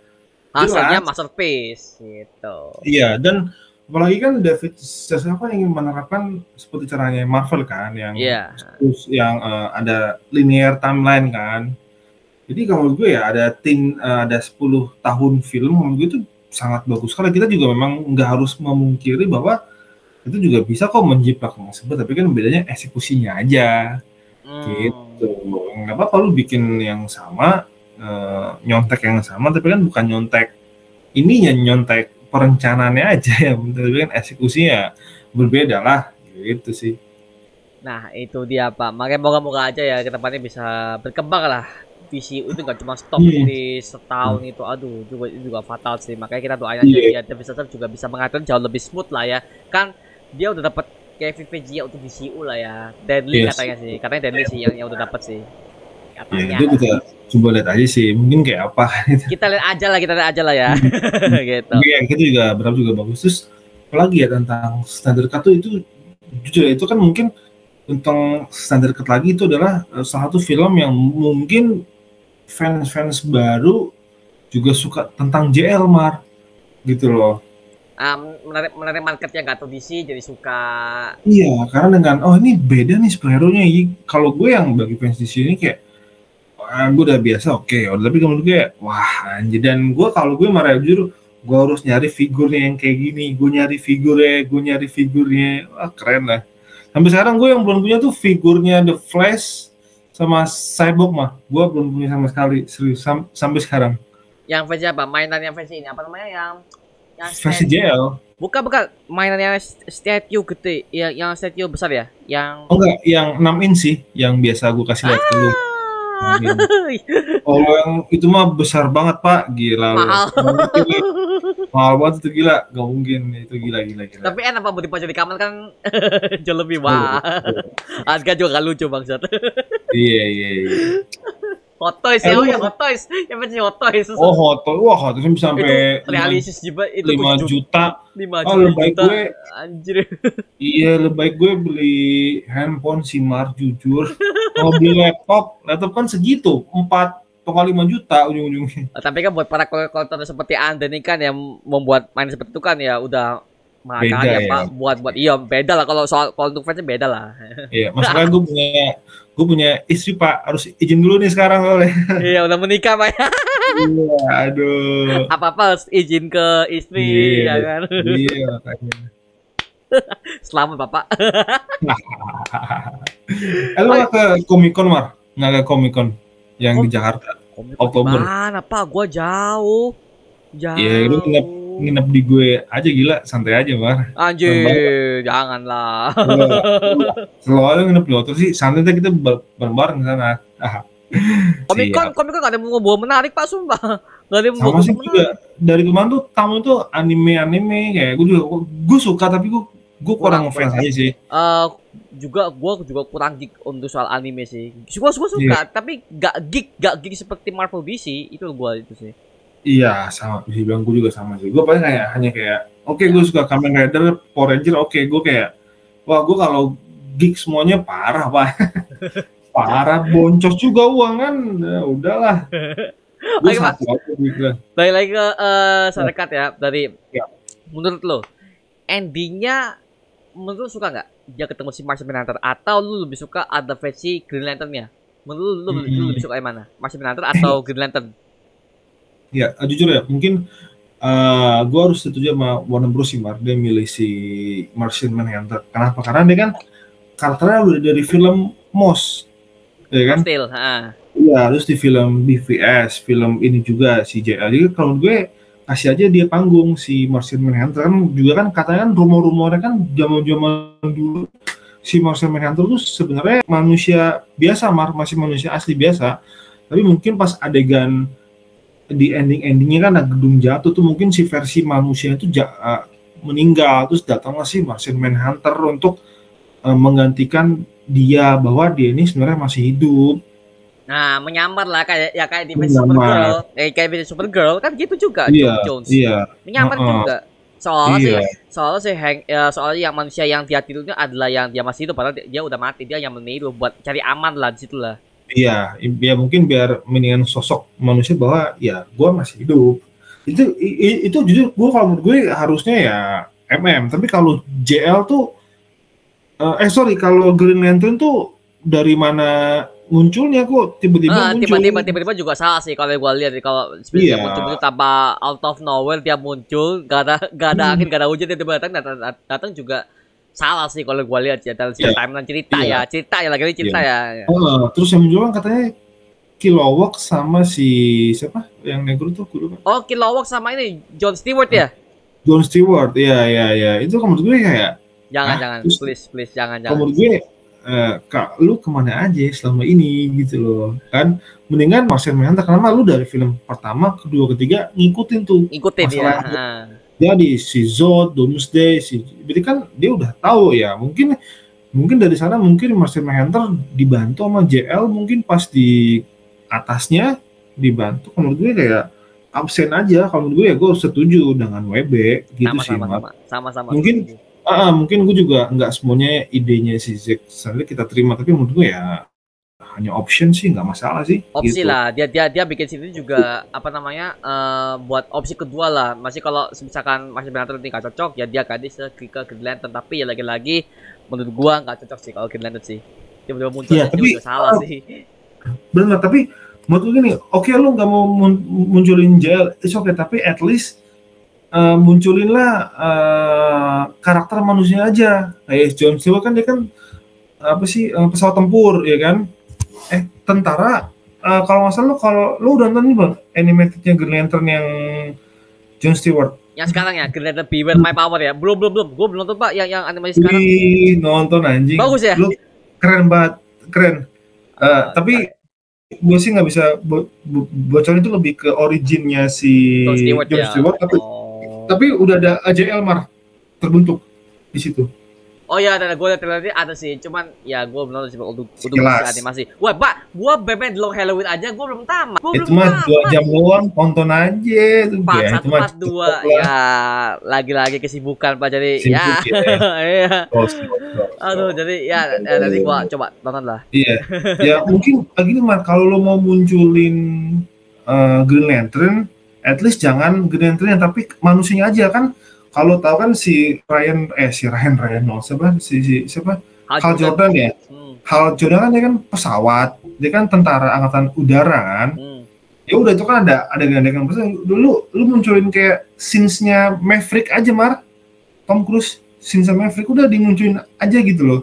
hasilnya masterpiece gitu. Iya dan apalagi kan David Zaslav ingin menerapkan seperti caranya Marvel kan yang yeah. terus yang uh, ada linear timeline kan jadi kalau gue ya ada tim uh, ada 10 tahun film menurut gue itu sangat bagus. Karena kita juga memang nggak harus memungkiri bahwa itu juga bisa kok menjiplak tersebut tapi kan bedanya eksekusinya aja. Hmm. gitu nggak apa-apa lu bikin yang sama uh, nyontek yang sama tapi kan bukan nyontek ini yang nyontek perencanaannya aja <laughs> ya, tapi kan eksekusinya berbeda lah. Gitu sih. Nah itu dia pak, makanya moga-moga aja ya ke depannya bisa berkembang lah visi itu nggak cuma stop yeah. di setahun hmm. itu aduh juga itu juga fatal sih. Makanya kita doain aja yeah. ya David juga bisa mengatur jauh lebih smooth lah ya. Kan dia udah dapat Kevin Feige untuk DCU lah ya. Deadly yes. katanya sih. Katanya Deadly sih yang, yang udah dapat sih. Katanya. ya, itu kita coba lihat aja sih. Mungkin kayak apa. <laughs> Kita lihat aja lah kita lihat aja lah ya. <laughs> Gitu. Ya kita juga berapa juga bagus. Terus apalagi ya tentang standar cut itu jujur ya, itu kan mungkin tentang standar cut lagi itu adalah eh, salah satu film yang mungkin fans-fans baru juga suka tentang JL Mar. Gitu loh. Um, menarik menarik market yang gak tahu DC jadi suka. Iya karena dengan oh ini beda nih superhero nya kalau gue yang bagi fans DC ini kayak ah, gue udah biasa oke okay. tapi kemudian gue wah anjir. Dan gue kalau gue marah jujur gue harus nyari figurnya yang kayak gini. Gue nyari figurnya gue nyari figurnya. Wah keren lah. Sampai sekarang gue yang belum punya tuh figurnya The Flash sama Cyborg mah gue belum punya sama sekali serius sam sampai sekarang. Yang versi apa? Mainan yang versi ini apa namanya? Yang yang versi JL bukan bukan. Mainan yang statue gede yang yang statue besar ya? Yang oh enggak yang 6 inch sih yang biasa gue kasih lihat dulu ah! Oh yang itu mah besar banget pak, gila. Mahal. Mahal banget. Itu gila, gak mungkin itu gila gila gila. Tapi enak pak buat di kamar kan. <laughs> Jauh lebih wah. Harga juga gak lucu bangsat. Iya iya iya. Hot Toys ya, oh ya Hot Toys. Yang penting Hot Toys. Oh Hot Toys, wah Hot Toys sampai itu realistis juga itu 5 juta. 5 juta. Oh, lebih gue anjir. <laughs> Iya, lebih baik gue beli handphone Simar jujur. Kalau beli laptop, laptop kan segitu, 4 kali 5 juta ujung-ujungnya. Tapi kan buat para kolektor seperti Anda nih kan yang membuat main seperti itu kan ya udah beda ya, ya, Pak buat buat iya beda lah kalau soal kalau untuk fansnya beda lah. <laughs> Iya, masalahnya gue punya gue punya istri Pak harus izin dulu nih sekarang oleh. <laughs> iya, udah menikah Pak. <laughs> iya, aduh. Apa-apa harus izin ke istri iya, ya kan. Iya, makanya. Selamat Bapak. eh, lu ke Comic Con, Mar? Nggak ke Comic Con yang oh, di Jakarta? Oktober. Mana, Pak? Gua jauh. Jauh. Iya, lu nginep nginep di gue aja gila santai aja mar. Anjir janganlah. Selalu nginep di hotel sih santai aja kita bareng-bareng sana. Komikon, Komikon gak ada mau bawa menarik pak sumpah. Gak ada mau bawa sih juga dari kemarin tuh tamu tuh anime-anime kayak gue juga gue suka tapi gue gue kurang, kurang fans aja sih. Uh, juga gue juga kurang geek untuk soal anime sih. Suka suka suka yeah. tapi gak geek gak geek seperti Marvel DC itu gue itu sih Iya, sama. Bisa bilang gue juga sama sih. Gue paling kayak hanya kayak, oke okay, gue suka Kamen Rider, Power Ranger, oke okay, gue kayak, wah gue kalau geek semuanya parah pak. <laughs> parah, boncos juga uang kan, ya, udahlah. <laughs> Gue satu aja. Baik lagi ke uh, Sarekat ya, dari ya. menurut lo, endingnya menurut lo suka nggak dia ketemu si Martian Manhunter atau lu lebih suka ada versi Green Lantern-nya? Menurut lu, lu, hmm. lu lebih suka yang mana? Martian Manhunter atau Green Lantern? Ya, uh, jujur ya, mungkin uh, eh, gue harus setuju sama Warner Bros sih, Mar. Dia milih si Martian Manhunter. Kenapa? Karena dia kan karakternya udah dari film Moss, ya kan? Still, Iya, terus di film BVS, film ini juga si JL. Jadi kalau gue kasih aja dia panggung si Martian Manhunter kan juga kan katanya kan rumor-rumornya kan zaman-zaman dulu si Martian Manhunter tuh sebenarnya manusia biasa, Mar, masih manusia asli biasa. Tapi mungkin pas adegan di ending-endingnya kan ada gedung jatuh tuh mungkin si versi manusia itu ja, uh, meninggal terus datanglah si Martian Manhunter untuk uh, menggantikan dia bahwa dia ini sebenarnya masih hidup Nah, menyamar lah kayak ya kayak di Supergirl, eh kayak di Supergirl kan gitu juga iya, Jones. Iya. Menyamar uh -uh. juga. Soalnya iya. sih, soalnya sih Hank, ya, soalnya yang manusia yang dia tidur itu adalah yang dia masih hidup padahal dia, udah mati, dia yang meniru buat cari aman lah di situ lah. Iya, ya mungkin biar mendingan sosok manusia bahwa ya gue masih hidup. Itu itu jujur gue kalau menurut gue harusnya ya MM, tapi kalau JL tuh uh, eh sorry kalau Green Lantern tuh dari mana munculnya kok tiba-tiba uh, muncul. Tiba-tiba tiba-tiba juga salah sih kalau gue lihat kalau sebenarnya yeah. muncul itu tanpa out of nowhere dia muncul, gak ada gak ada hmm. angin, gak ada hujan dia tiba datang datang, datang juga salah sih kalau gue lihat ya dalam yeah. timeline cerita yeah. ya cerita ya lagi cerita yeah. ya. Uh, terus yang kan katanya Kilowog sama si siapa yang negro tuh kudu Oh Kilowog sama ini John Stewart ya? John Stewart, ya ya ya itu menurut gue kayak jangan ah, jangan terus, please please jangan jangan. Menurut gue uh, kak lu ke mana aja selama ini gitu loh kan mendingan Marcel Manhunter karena lu dari film pertama kedua ketiga ngikutin tuh ngikutin ya jadi si Zod Doomsday si berarti kan dia udah tahu ya mungkin mungkin dari sana mungkin Marcel Manhunter dibantu sama JL mungkin pas di atasnya dibantu. Menurut gue kayak absen aja. Kalau menurut gue ya gue setuju dengan WB gitu sama, sih sama, sama, sama, sama, mungkin ah, mungkin gue juga nggak semuanya idenya si Zack Snyder kita terima. Tapi menurut gue ya hanya option sih nggak masalah sih opsi gitu. lah. Dia dia dia bikin sini juga apa namanya uh, buat opsi kedua lah. Masih kalau misalkan masih benar nanti nggak cocok ya dia gadis ke ke Green Lantern. Tapi ya lagi-lagi menurut gua nggak cocok sih kalau Green Lantern sih. Tiba-tiba muncul ya, tapi, juga salah uh, sih. benar tapi menurut gue gini oke okay, lu nggak mau munculin jail itu oke okay, tapi at least uh, munculinlah uh, karakter manusia aja. Kayak John Stewart kan dia kan apa sih uh, pesawat tempur ya kan eh tentara uh, kalau nggak salah lo kalau lo udah nonton nih bang animatednya Green Lantern yang John Stewart? Yang sekarang ya Green Lantern Beware My Power ya. Belum belum belum. Gue belum nonton pak yang yang animasi sekarang. Wih, nonton anjing. Bagus ya? Lo keren banget keren. Uh, uh, tapi gue sih nggak bisa bo bo bocorin itu lebih ke originnya si John Stewart, John Stewart ya. tapi oh. tapi udah ada AJL Mar terbentuk di situ. Oh iya, ada gue lihat trailer ada sih, cuman ya gue belum nonton sih untuk untuk animasi. Wah, Pak, gue di Long Halloween aja gue belum tamat. Gua itu mah dua jam doang, tonton aja. Empat ya, satu empat dua, ya lagi-lagi kesibukan Pak jadi ya. ya. <laughs> Iya. Aduh, jadi ya, ya nanti gue coba tonton lah. Iya, ya <laughs> mungkin begini Mar, kalau lo mau munculin uh, Green Lantern, at least jangan Green Lantern tapi manusianya aja kan kalau tahu kan si Ryan eh si Ryan Reynolds siapa? Si, si siapa? Hal, Hal Jordan, Jordan ya? Hmm. Hal Jordan kan dia kan pesawat dia kan tentara angkatan udara kan? Hmm. ya udah itu kan ada ada gandengan pesawat. Dulu lu munculin kayak scenes-nya Maverick aja mar. Tom Cruise scenes Maverick udah dimunculin aja gitu loh.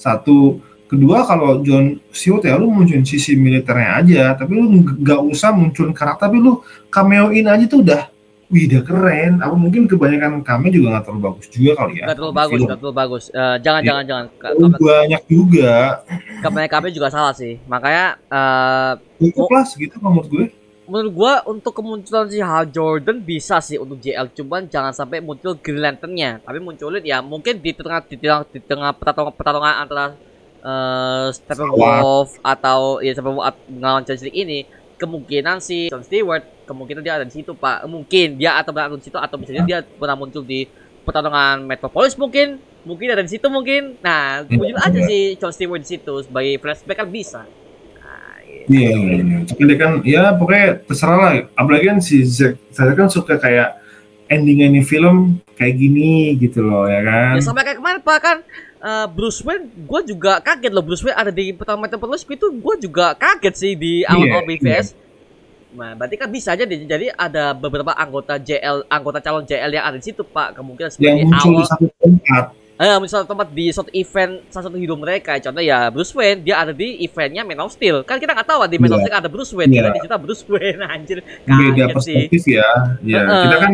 Satu. Kedua kalau John Stewart ya lu munculin sisi militernya aja tapi lu nggak usah munculin karakter tapi lu cameoin aja tuh udah wih udah keren. Apa mungkin kebanyakan kami juga nggak terlalu bagus juga kali ya nggak terlalu bagus nggak terlalu bagus. Uh, jangan ya. jangan jangan. Banyak juga. Kebanyakan kami juga salah sih. Makanya uh, cukup lah segitu menurut gue. Menurut gua untuk kemunculan si Hal Jordan bisa sih untuk JL cuman jangan sampai muncul Green Lantern-nya. Tapi munculin ya mungkin di tengah di tengah di tengah pertarungan, pertarungan antara uh, Steppenwolf atau ya Steppenwolf ngelawan Justice ini kemungkinan si John Stewart kemungkinan dia ada di situ pak mungkin dia atau berada di situ atau misalnya dia pernah muncul di pertarungan Metropolis mungkin mungkin ada di situ mungkin nah muncul aja si John Stewart di situ sebagai flashback kan bisa nah, gitu. Iya, iya, iya. Tapi dia kan, ya pokoknya terserah lah. Apalagi kan si Zack, saya kan suka kayak ending ini film kayak gini gitu loh ya kan. Ya sampai kayak kemarin pak kan uh, Bruce Wayne, gue juga kaget loh Bruce Wayne ada di pertama Metropolis itu gue juga kaget sih di awal-awal yeah, BVS. Yeah. Nah, berarti kan bisa aja jadi ada beberapa anggota JL, anggota calon JL yang ada di situ, Pak. Kemungkinan sebagai yang awal. di satu tempat. Eh, misal tempat di suatu event salah satu hidup mereka. Contoh ya Bruce Wayne, dia ada di eventnya Man of Steel. Kan kita nggak tahu di Man yeah. of iya. Steel ada Bruce Wayne, yeah. karena di situ Bruce Wayne <laughs> anjir. Beda perspektif sih. ya. Ya, -uh. kita kan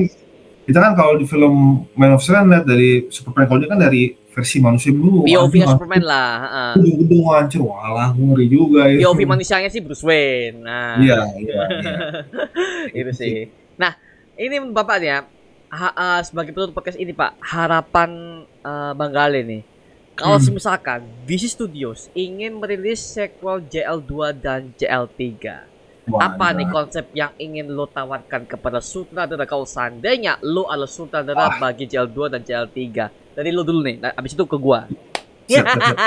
kita kan kalau di film Man of Steel kan lihat dari Superman kalau dia kan dari versi manusia dulu. POV Superman lah. Gedung-gedung uh. hancur, walah ngeri juga ya. POV manusianya sih Bruce Wayne. Nah. Iya, iya. iya. <laughs> itu sih. Nah, ini Bapak ya, ha- ah, sebagai penutup podcast ini Pak, harapan eh, Bang Gale nih. Kalau Hmm. misalkan DC Studios ingin merilis sequel JL2 dan JL3, apa nih konsep yang ingin lo tawarkan kepada sutradara kalau seandainya lo adalah sutradara bagi JL2 dan JL3? Dari lo dulu nih, nah, abis itu ke gua. Siap, siap, siap.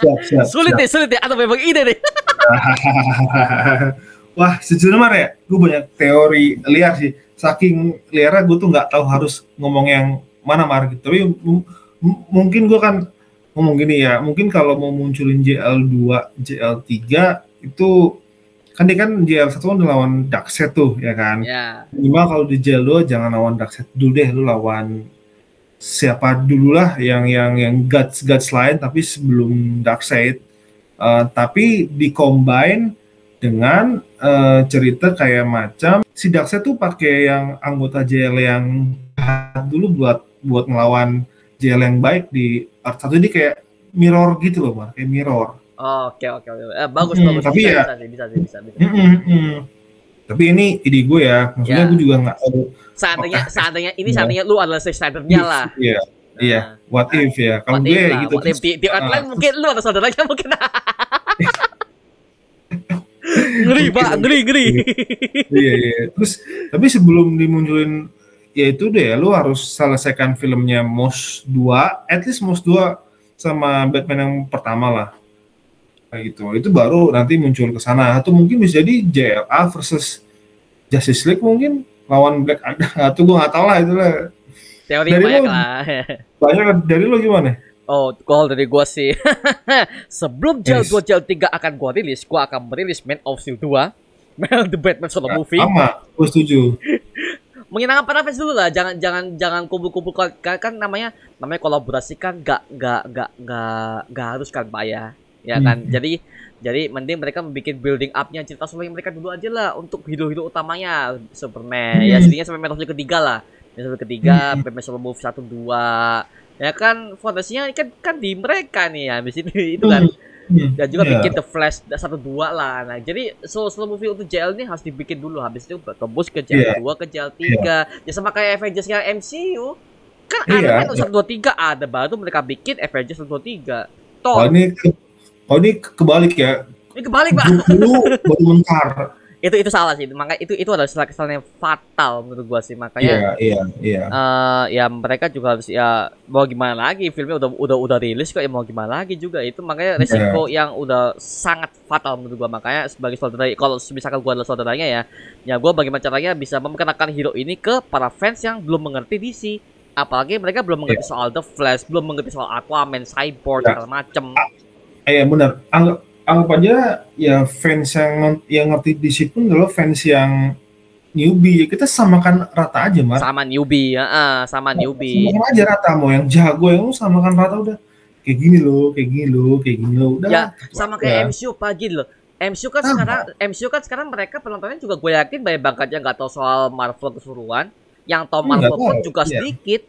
Siap, siap, sulit nih, sulit nih. Atau memang ide nih. <laughs> Wah, sejujurnya ya, gue banyak teori liar sih. Saking liarnya gue tuh nggak tahu harus ngomong yang mana Mar gitu. Tapi mungkin gue kan ngomong gini ya, mungkin kalau mau munculin JL2, JL3 itu kan dia kan JL1 kan udah lawan Darkseid tuh ya kan. ya. Minimal kalau di JL2 jangan lawan Darkseid dulu deh, lu lawan siapa dulu lah yang yang yang guts guts lain tapi sebelum Darkseid Eh, tapi di-combine dengan eh, cerita kayak macam si Darkseid tuh pakai yang anggota JL yang dulu buat buat ngelawan JL yang baik di part satu ini kayak mirror gitu loh, Mar. kayak mirror. Oke, oke, oke. Eh, bagus, Hmm, bagus. tapi bisa, ya- bisa, sih, bisa, sih, bisa, bisa. Mm, mm, mm. Tapi ini ide gue ya, maksudnya Ya. gue juga nggak tahu. Seandainya, seandainya ini Ya. seandainya lu adalah Snydernya lah. Iya, iya. Nah, What if ya? Kalau gue lah, gitu. what if. Di, di Ah. outline mungkin lu atau saudaranya mungkin. <laughs> ngeri, Pak. Ngeri, ngeri. iya iya terus tapi sebelum dimunculin ya itu deh lu harus selesaikan filmnya Mos 2 at least Mos 2 sama Batman yang pertama lah gitu. Itu baru nanti muncul ke sana. Atau mungkin bisa jadi JLA versus Justice League mungkin lawan Black Adam. <laughs> Atau gua nggak tahu lah itu lah. Teori Dari banyak lu- lah. banyak dari lo gimana? Oh, kalau dari gua sih. <laughs> Sebelum JL Yes. 2 JL 3 akan gua rilis, gua akan merilis Man of Steel 2. <laughs> The Batman solo movie. sama. Gue setuju. Menyenangkan para fans dulu lah. Jangan jangan jangan kumpul-kumpul. Kan, kan namanya namanya kolaborasi kan gak gak gak gak gak harus kan pak ya ya kan Hmm. jadi jadi mending mereka membuat building up-nya cerita yang mereka dulu aja lah untuk hero-hero utamanya Superman ya Hmm. setidaknya sampai Man of Steel ketiga lah Steel ketiga Hmm. Solo movie satu dua ya kan fondasinya kan kan di mereka nih ya habis ini itu kan Hmm, dan juga iya. bikin The Flash satu dua lah. Nah, jadi solo solo movie untuk JL ini harus dibikin dulu habis itu tembus ke JL 2 ke JL 3. Ya sama kayak Avengers yang MCU. Kan Iya, ada kan 1 2 3 ada baru mereka bikin Avengers 1 2 3. Oh Toh, ini ke, oh ini kebalik ya. ini kebalik, Pak. Dulu baru mentar. <laughs> itu itu salah sih. Maka itu itu adalah salah kesalahan yang fatal menurut gua sih. Makanya Iya iya iya. eh ya mereka juga harus ya mau gimana lagi filmnya udah udah udah rilis kok ya mau gimana lagi juga itu makanya Iya. resiko yang udah sangat fatal menurut gua makanya sebagai saudara kalau misalkan gua adalah saudaranya ya ya gua bagaimana caranya bisa memperkenalkan hero ini ke para fans yang belum mengerti DC apalagi mereka belum mengerti soal The Flash belum mengerti soal Aquaman Cyborg Ya. segala macem Eh benar. Anggap anggap aja ya fans yang yang ngerti DC pun adalah fans yang newbie. Ya, kita samakan rata aja, Mar. sama newbie ya ah, sama newbie Samakan aja rata mau yang jago yang lu samakan rata udah. Kayak gini loh, kayak gini loh, kayak gini loh. Udah. Ya, sama kayak MCU pagi loh. MCU kan Sama. sekarang MCU kan sekarang mereka penontonnya juga gue yakin banyak banget yang nggak tahu soal Marvel keseluruhan. Yang tahu Hmm, Marvel pun juga iya. sedikit.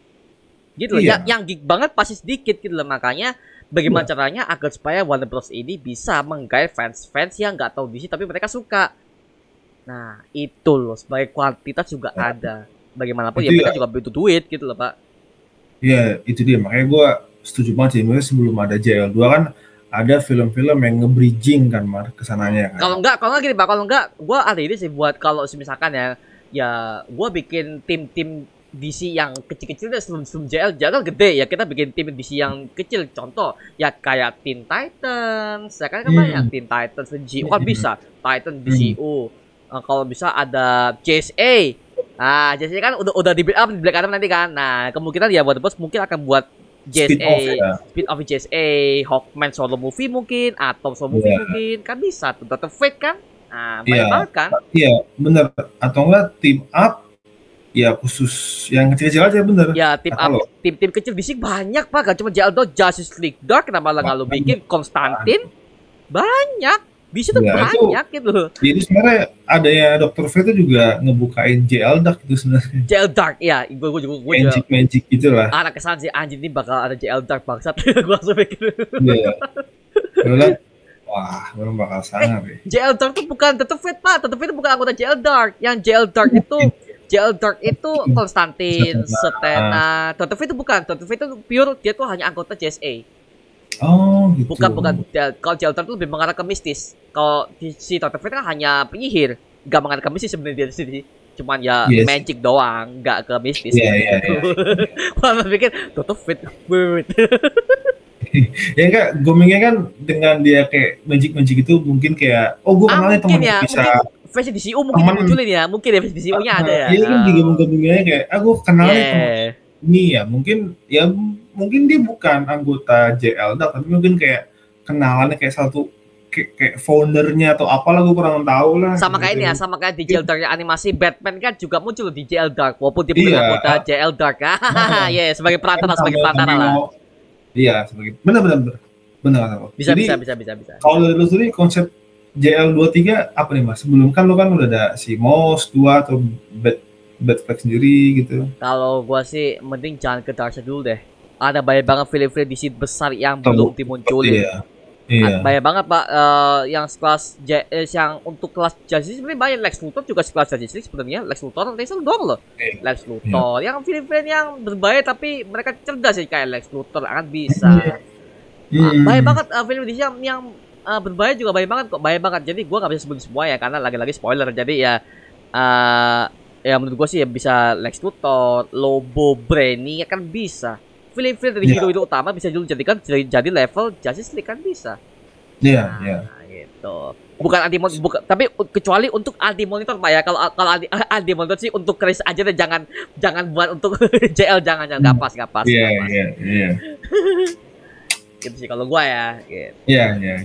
Gitu loh. Iya. Yang, yang geek banget pasti sedikit gitu loh. Makanya bagaimana caranya agar supaya Warner Bros ini bisa menggait fans-fans yang nggak tahu DC tapi mereka suka. Nah, itu loh sebagai kuantitas juga Ya. ada. Bagaimanapun ya Itu mereka ya. juga butuh duit gitu loh, Pak. Iya, itu dia. Makanya gua setuju banget sih. Maksudnya sebelum ada JL2 kan ada film-film yang nge-bridging kan, Mar, ke sananya kan. Kalau enggak, kalau enggak gini Pak, kalau enggak gua ada ide sih buat kalau misalkan ya ya gua bikin tim-tim DC yang kecil-kecil sebelum, sebelum JL, JL kan gede ya kita bikin tim DC yang kecil contoh ya kayak Teen Titans ya kan kan Hmm. banyak Teen Titans kan Hmm. bisa Titan DCU Eh, kalau bisa ada JSA nah JSA kan udah udah di build up di Black Adam nanti kan nah kemungkinan ya buat bos mungkin akan buat off JSA ya. spin off JSA, Hawkman solo movie mungkin, atau solo movie Iya. mungkin, kan bisa tuh. Dr. Fate kan, nah banyak banget kan. Iya, bener. Atau enggak team up ya khusus yang kecil-kecil aja bener. Ya tim lo. up, tim-tim kecil di sini banyak pak, gak cuma JLDO, Justice League Dark, kenapa lah Banyak. bikin Konstantin? Banyak, bisa tuh Ya, itu- banyak gitu. Jadi sebenarnya adanya Dr. Fate itu juga ngebukain JL Dark itu sebenarnya. JL Dark, ya, gue gue juga gue juga. Magic Magic gitu lah. Anak kesan sih anjing ini bakal ada JL Dark bangsat. <laughs> gue langsung. Iya. Gue bilang, wah, belum bakal sangar ya. JL Dark tuh bukan Dr. Fate pak. Fate itu bukan anggota JL Dark. Yang JL Dark itu JL Dark itu Konstantin, Setena. V itu bukan, Dr. V itu pure dia tuh hanya anggota JSA. Oh, gitu. Bukan bukan kalau JL Dark itu lebih mengarah ke mistis. Kalau di si Dr. V kan hanya penyihir, nggak mengarah ke mistis sebenarnya dia di sini. Cuman ya Yes. magic doang, nggak ke mistis. Iya, iya, gitu. Wah, pikir Dr. V, wait, wait. <laughs> Ya enggak, Gomingnya kan dengan dia kayak magic-magic itu mungkin kayak oh gue Ah, kenalnya mungkin temen ya, bisa mungkin versi DCU mungkin temen. dimunculin ya, mungkin ya versi DCU-nya ada ya. Iya kan Ah. digabung-gabungnya kayak ah gue kenalnya temen Yeah. ini ya mungkin ya mungkin dia bukan anggota JL tapi mungkin kayak kenalannya kayak satu kayak, kayak foundernya atau apalah gue kurang tahu lah sama kayak ini ya, sama kayak di JL Dark animasi Batman kan juga muncul di JL Dark walaupun dia bukan Iya. anggota JL Dark. Hahaha, <laughs> Iya, sebagai perantara, sebagai perantara lah. Iya sebagai benar benar benar benar kata lo. Bisa, Jadi, bisa, bisa, bisa, bisa. kalau dari lu sendiri konsep JL23 apa nih mas? Sebelum kan lu kan udah ada si Mos 2 atau Bat Batflex sendiri gitu. Kalau gua sih mending jangan ke Darkseid dulu deh. Ada banyak banget film-film di sini besar yang Tahu. belum dimunculin. iya. Iya. Banyak banget pak. Eh, yang sekelas J- eh, yang untuk kelas Justice sebenarnya banyak. Lex Luthor juga sekelas Justice League sebenarnya. Lex Luthor Razor Dawn loh Iya. Lex Luthor. Yang film-film yang berbahaya tapi mereka cerdas sih kayak Lex Luthor akan bisa. Hmm. banyak banget uh, film di yang yang uh, berbahaya juga banyak banget kok banyak banget. Jadi gua nggak bisa sebut semua ya karena lagi-lagi spoiler. Jadi ya uh, ya menurut gua sih ya bisa Lex Luthor Lobo Brainy ya kan bisa. Film-film dari Iya. hero itu utama bisa dulu jadikan jadi, jadi level Justice League kan bisa. Iya iya. nah, gitu. Bukan anti monitor bukan tapi kecuali untuk anti monitor pak ya. Kalau kalau anti, <laughs> anti monitor sih untuk Chris aja deh jangan jangan buat untuk <laughs> JL jangan jangan. Nggak pas nggak pas iya nggak pas. iya iya. <laughs> Gitu sih kalau gua ya gitu. iya iya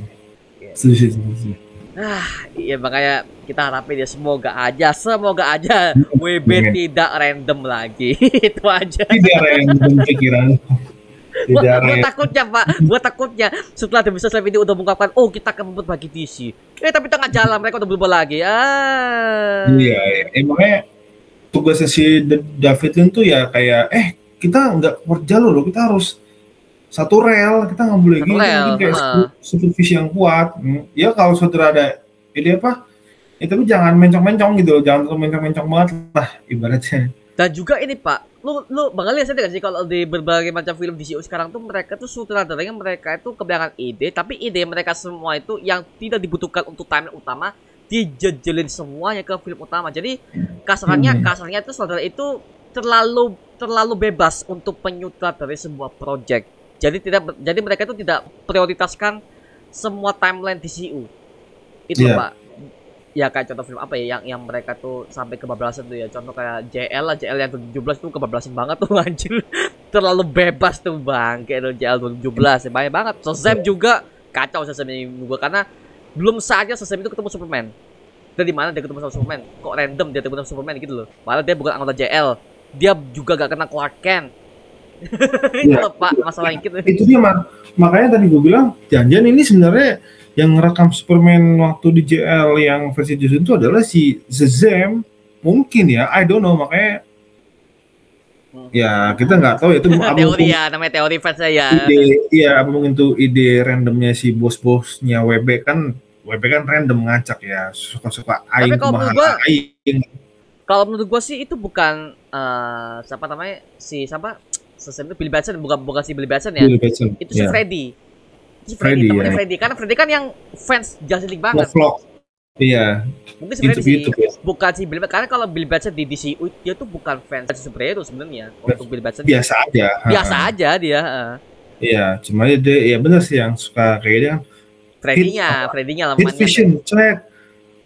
setuju setuju Ah, iya makanya kita harapin ya semoga aja, semoga aja WB Amin. tidak random lagi. <laughs> Itu aja. tidak random pikiran <laughs> random takutnya pak, gua takutnya setelah The Business Live ini udah mengungkapkan, oh kita akan membuat bagi DC. Eh tapi tengah jalan mereka udah berubah lagi. Ah. iya emangnya tugasnya si David Lin tuh ya kayak eh kita nggak kerja loh kita harus satu rel kita nggak boleh Satu gini rel, kayak su- supervisi yang kuat Hmm, ya kalau saudara ada ide apa ya tapi jangan mencong-mencong gitu loh jangan terlalu mencong-mencong banget lah ibaratnya Dan juga ini pak, lu lu bakal lihat gak sih kalau di berbagai macam film DCU sekarang tuh mereka tuh sutradaranya mereka itu kebanyakan ide, tapi ide mereka semua itu yang tidak dibutuhkan untuk timeline utama dijejelin semuanya ke film utama. Jadi kasarannya Hmm. kasarnya itu saudara itu terlalu terlalu bebas untuk penyutradari sebuah project. Jadi tidak jadi mereka itu tidak prioritaskan semua timeline DCU. Itu Iya. pak. Ya kayak contoh film apa ya yang yang mereka tuh sampai kebablasan tuh ya. Contoh kayak JL lah JL yang 2017 tuh kebablasan banget tuh <laughs> anjir. Terlalu bebas tuh bang kayak JL 2017 ya banyak banget. Shazam juga kacau Shazam ini gua karena belum saatnya Shazam itu ketemu Superman. Dari mana dia ketemu sama Superman? Kok random dia ketemu sama Superman gitu loh. Padahal dia bukan anggota JL dia juga gak kena Clark Kent itu loh pak masalah gitu. Itu dia mak makanya tadi gue bilang janjian ini sebenarnya yang ngerekam Superman waktu di JL yang versi Jason itu adalah si Shazam. Mungkin ya I don't know. Makanya Hmm. ya kita nggak tahu. Ya itu <laughs> apa teori mungkin ya namanya teori fans saya ide iya apa mungkin tuh ide randomnya si bos-bosnya WB kan WB kan random ngacak ya. Suka-suka Tapi aing kalau menurut gua- aing. Kalau menurut gua sih itu bukan eh siapa namanya? Si siapa Shazam itu Billy Batson bukan bukan si Billy Batson ya. Billy Batson itu si ya. Freddy. Si Freddy, Freddy, temennya ya. Freddy. Karena Freddy kan yang fans Justice League banget. Vlog iya. Mungkin si Freddy YouTube sih YouTube ya bukan si Billy karena kalau Billy Batson di DCU dia tuh bukan fans superhero sebenarnya untuk Billy Batson. biasa aja biasa Ha-ha. aja dia iya cuma dia ya bener sih yang suka kayak dia kan. Freddy-nya Freddy-nya Hit lamanya vision cek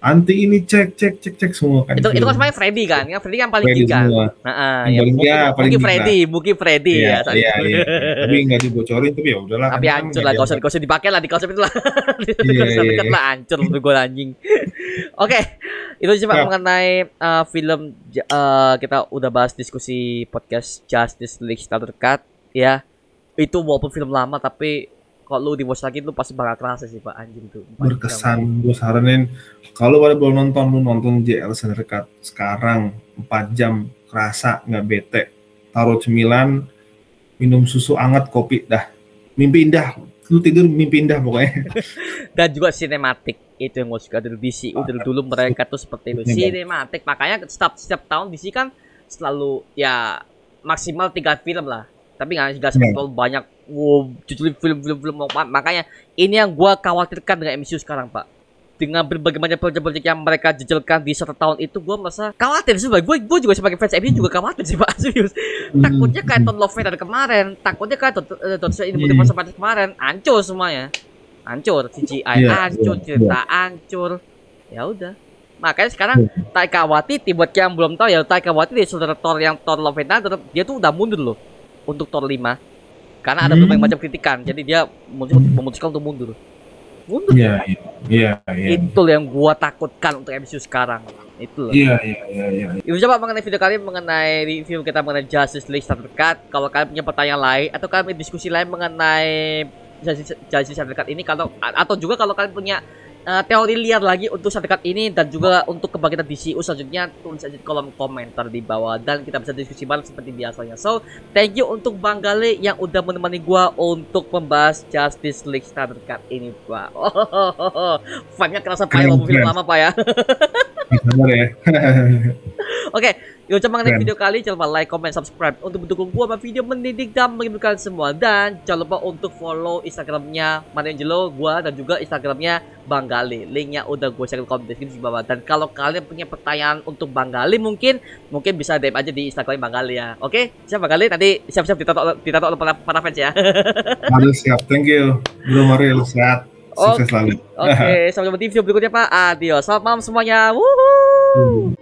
anti ini cek cek cek cek semua kan itu itu kan film. sebenarnya Freddy kan kan Freddy kan paling Freddy tinggi kan semua Heeh, Yang ya, paling- ya, paling tinggi Freddy mungkin Freddy iya ya iya iya tapi nggak dibocorin tapi ya udahlah tapi kan hancur lah, gak usah dipakai lah di konsep itu lah. <laughs> di Iya, konsep iya, iya. lah, hancur menurut gue anjing. <laughs> Oke, itu Pak Ya. mengenai uh, film uh, kita udah bahas diskusi podcast Justice League setelah terdekat ya. Itu walaupun film lama tapi kalau lu di watch lagi lu pasti bakal kerasa sih Pak. Anjing tuh. Berkesan gue saranin. Kalau pada belum nonton lu nonton JL Senerekat sekarang 4 jam kerasa nggak bete. Taruh cemilan minum susu anget kopi dah. Mimpi indah. Lu tidur mimpi indah pokoknya. <laughs> dan juga sinematik. Itu yang gue suka. Dari DC udah dulu mereka tuh seperti itu. Sinematik. Makanya setiap setiap tahun DC kan selalu ya maksimal tiga film lah. Tapi nggak nggak sempat terlalu banyak wow judul film-film film makanya ini yang gue khawatirkan dengan MCU sekarang pak. Dengan berbagai macam proyek-proyek yang mereka jejelkan di satu tahun itu gue merasa khawatir sih gue gue juga sebagai fans MCU juga khawatir sih pak. <laughs> Serius. Takutnya kayak Tom Love dari kemarin. Takutnya kayak Doctor ini Hmm. Strange kemarin. Hancur semuanya. Hancur. CGI Iya, hancur iya, cerita hancur. Ya udah. Makanya sekarang Taika Waititi buat yang belum tahu ya Taika Waititi saudara Thor yang Thor Love Thunder dia tuh udah mundur loh. Untuk Thor 5 karena ada Hmm. berbagai macam kritikan jadi dia memutuskan, untuk mundur mundur Iya, iya, iya, iya. itu yang gua takutkan untuk MCU sekarang itu loh Iya, iya, iya, iya. Ibu coba mengenai video kali ini mengenai review kita mengenai Justice League Snyder Cut. Kalau kalian punya pertanyaan lain atau kalian punya diskusi lain mengenai Justice, Justice Snyder Cut ini kalau atau juga kalau kalian punya eh, teori liar lagi untuk Cut ini dan juga untuk kebangkitan DCU selanjutnya tulis aja di kolom komentar di bawah dan kita bisa diskusi bareng seperti biasanya. So, thank you untuk Bang Gale yang udah menemani gua untuk membahas Justice League Snyder Cut ini, Pak. Oh, <laughs> vibe-nya kerasa Pak ya, Keren, walaupun film lama, Pak ya. Sabar ya. <laughs> Oke, yuk coba mengenai video kali jangan lupa like, comment, subscribe untuk mendukung gua sama video mendidik dan menghiburkan semua dan jangan lupa untuk follow Instagramnya Manangelo gua dan juga Instagramnya Bang Gali. Linknya udah gue share di kolom deskripsi di bawah. Dan kalau kalian punya pertanyaan untuk Bang Gali mungkin mungkin bisa DM aja di Instagram Bang Gali ya. Oke, siap Bang Gali nanti siap-siap ditato ditato oleh para, para fans ya. <laughs> Harus siap. Thank you. Bro Maril, sehat. Sukses selalu. Oke, <laughs> sampai jumpa di video berikutnya Pak. Adios. Selamat malam semuanya. Wuhu.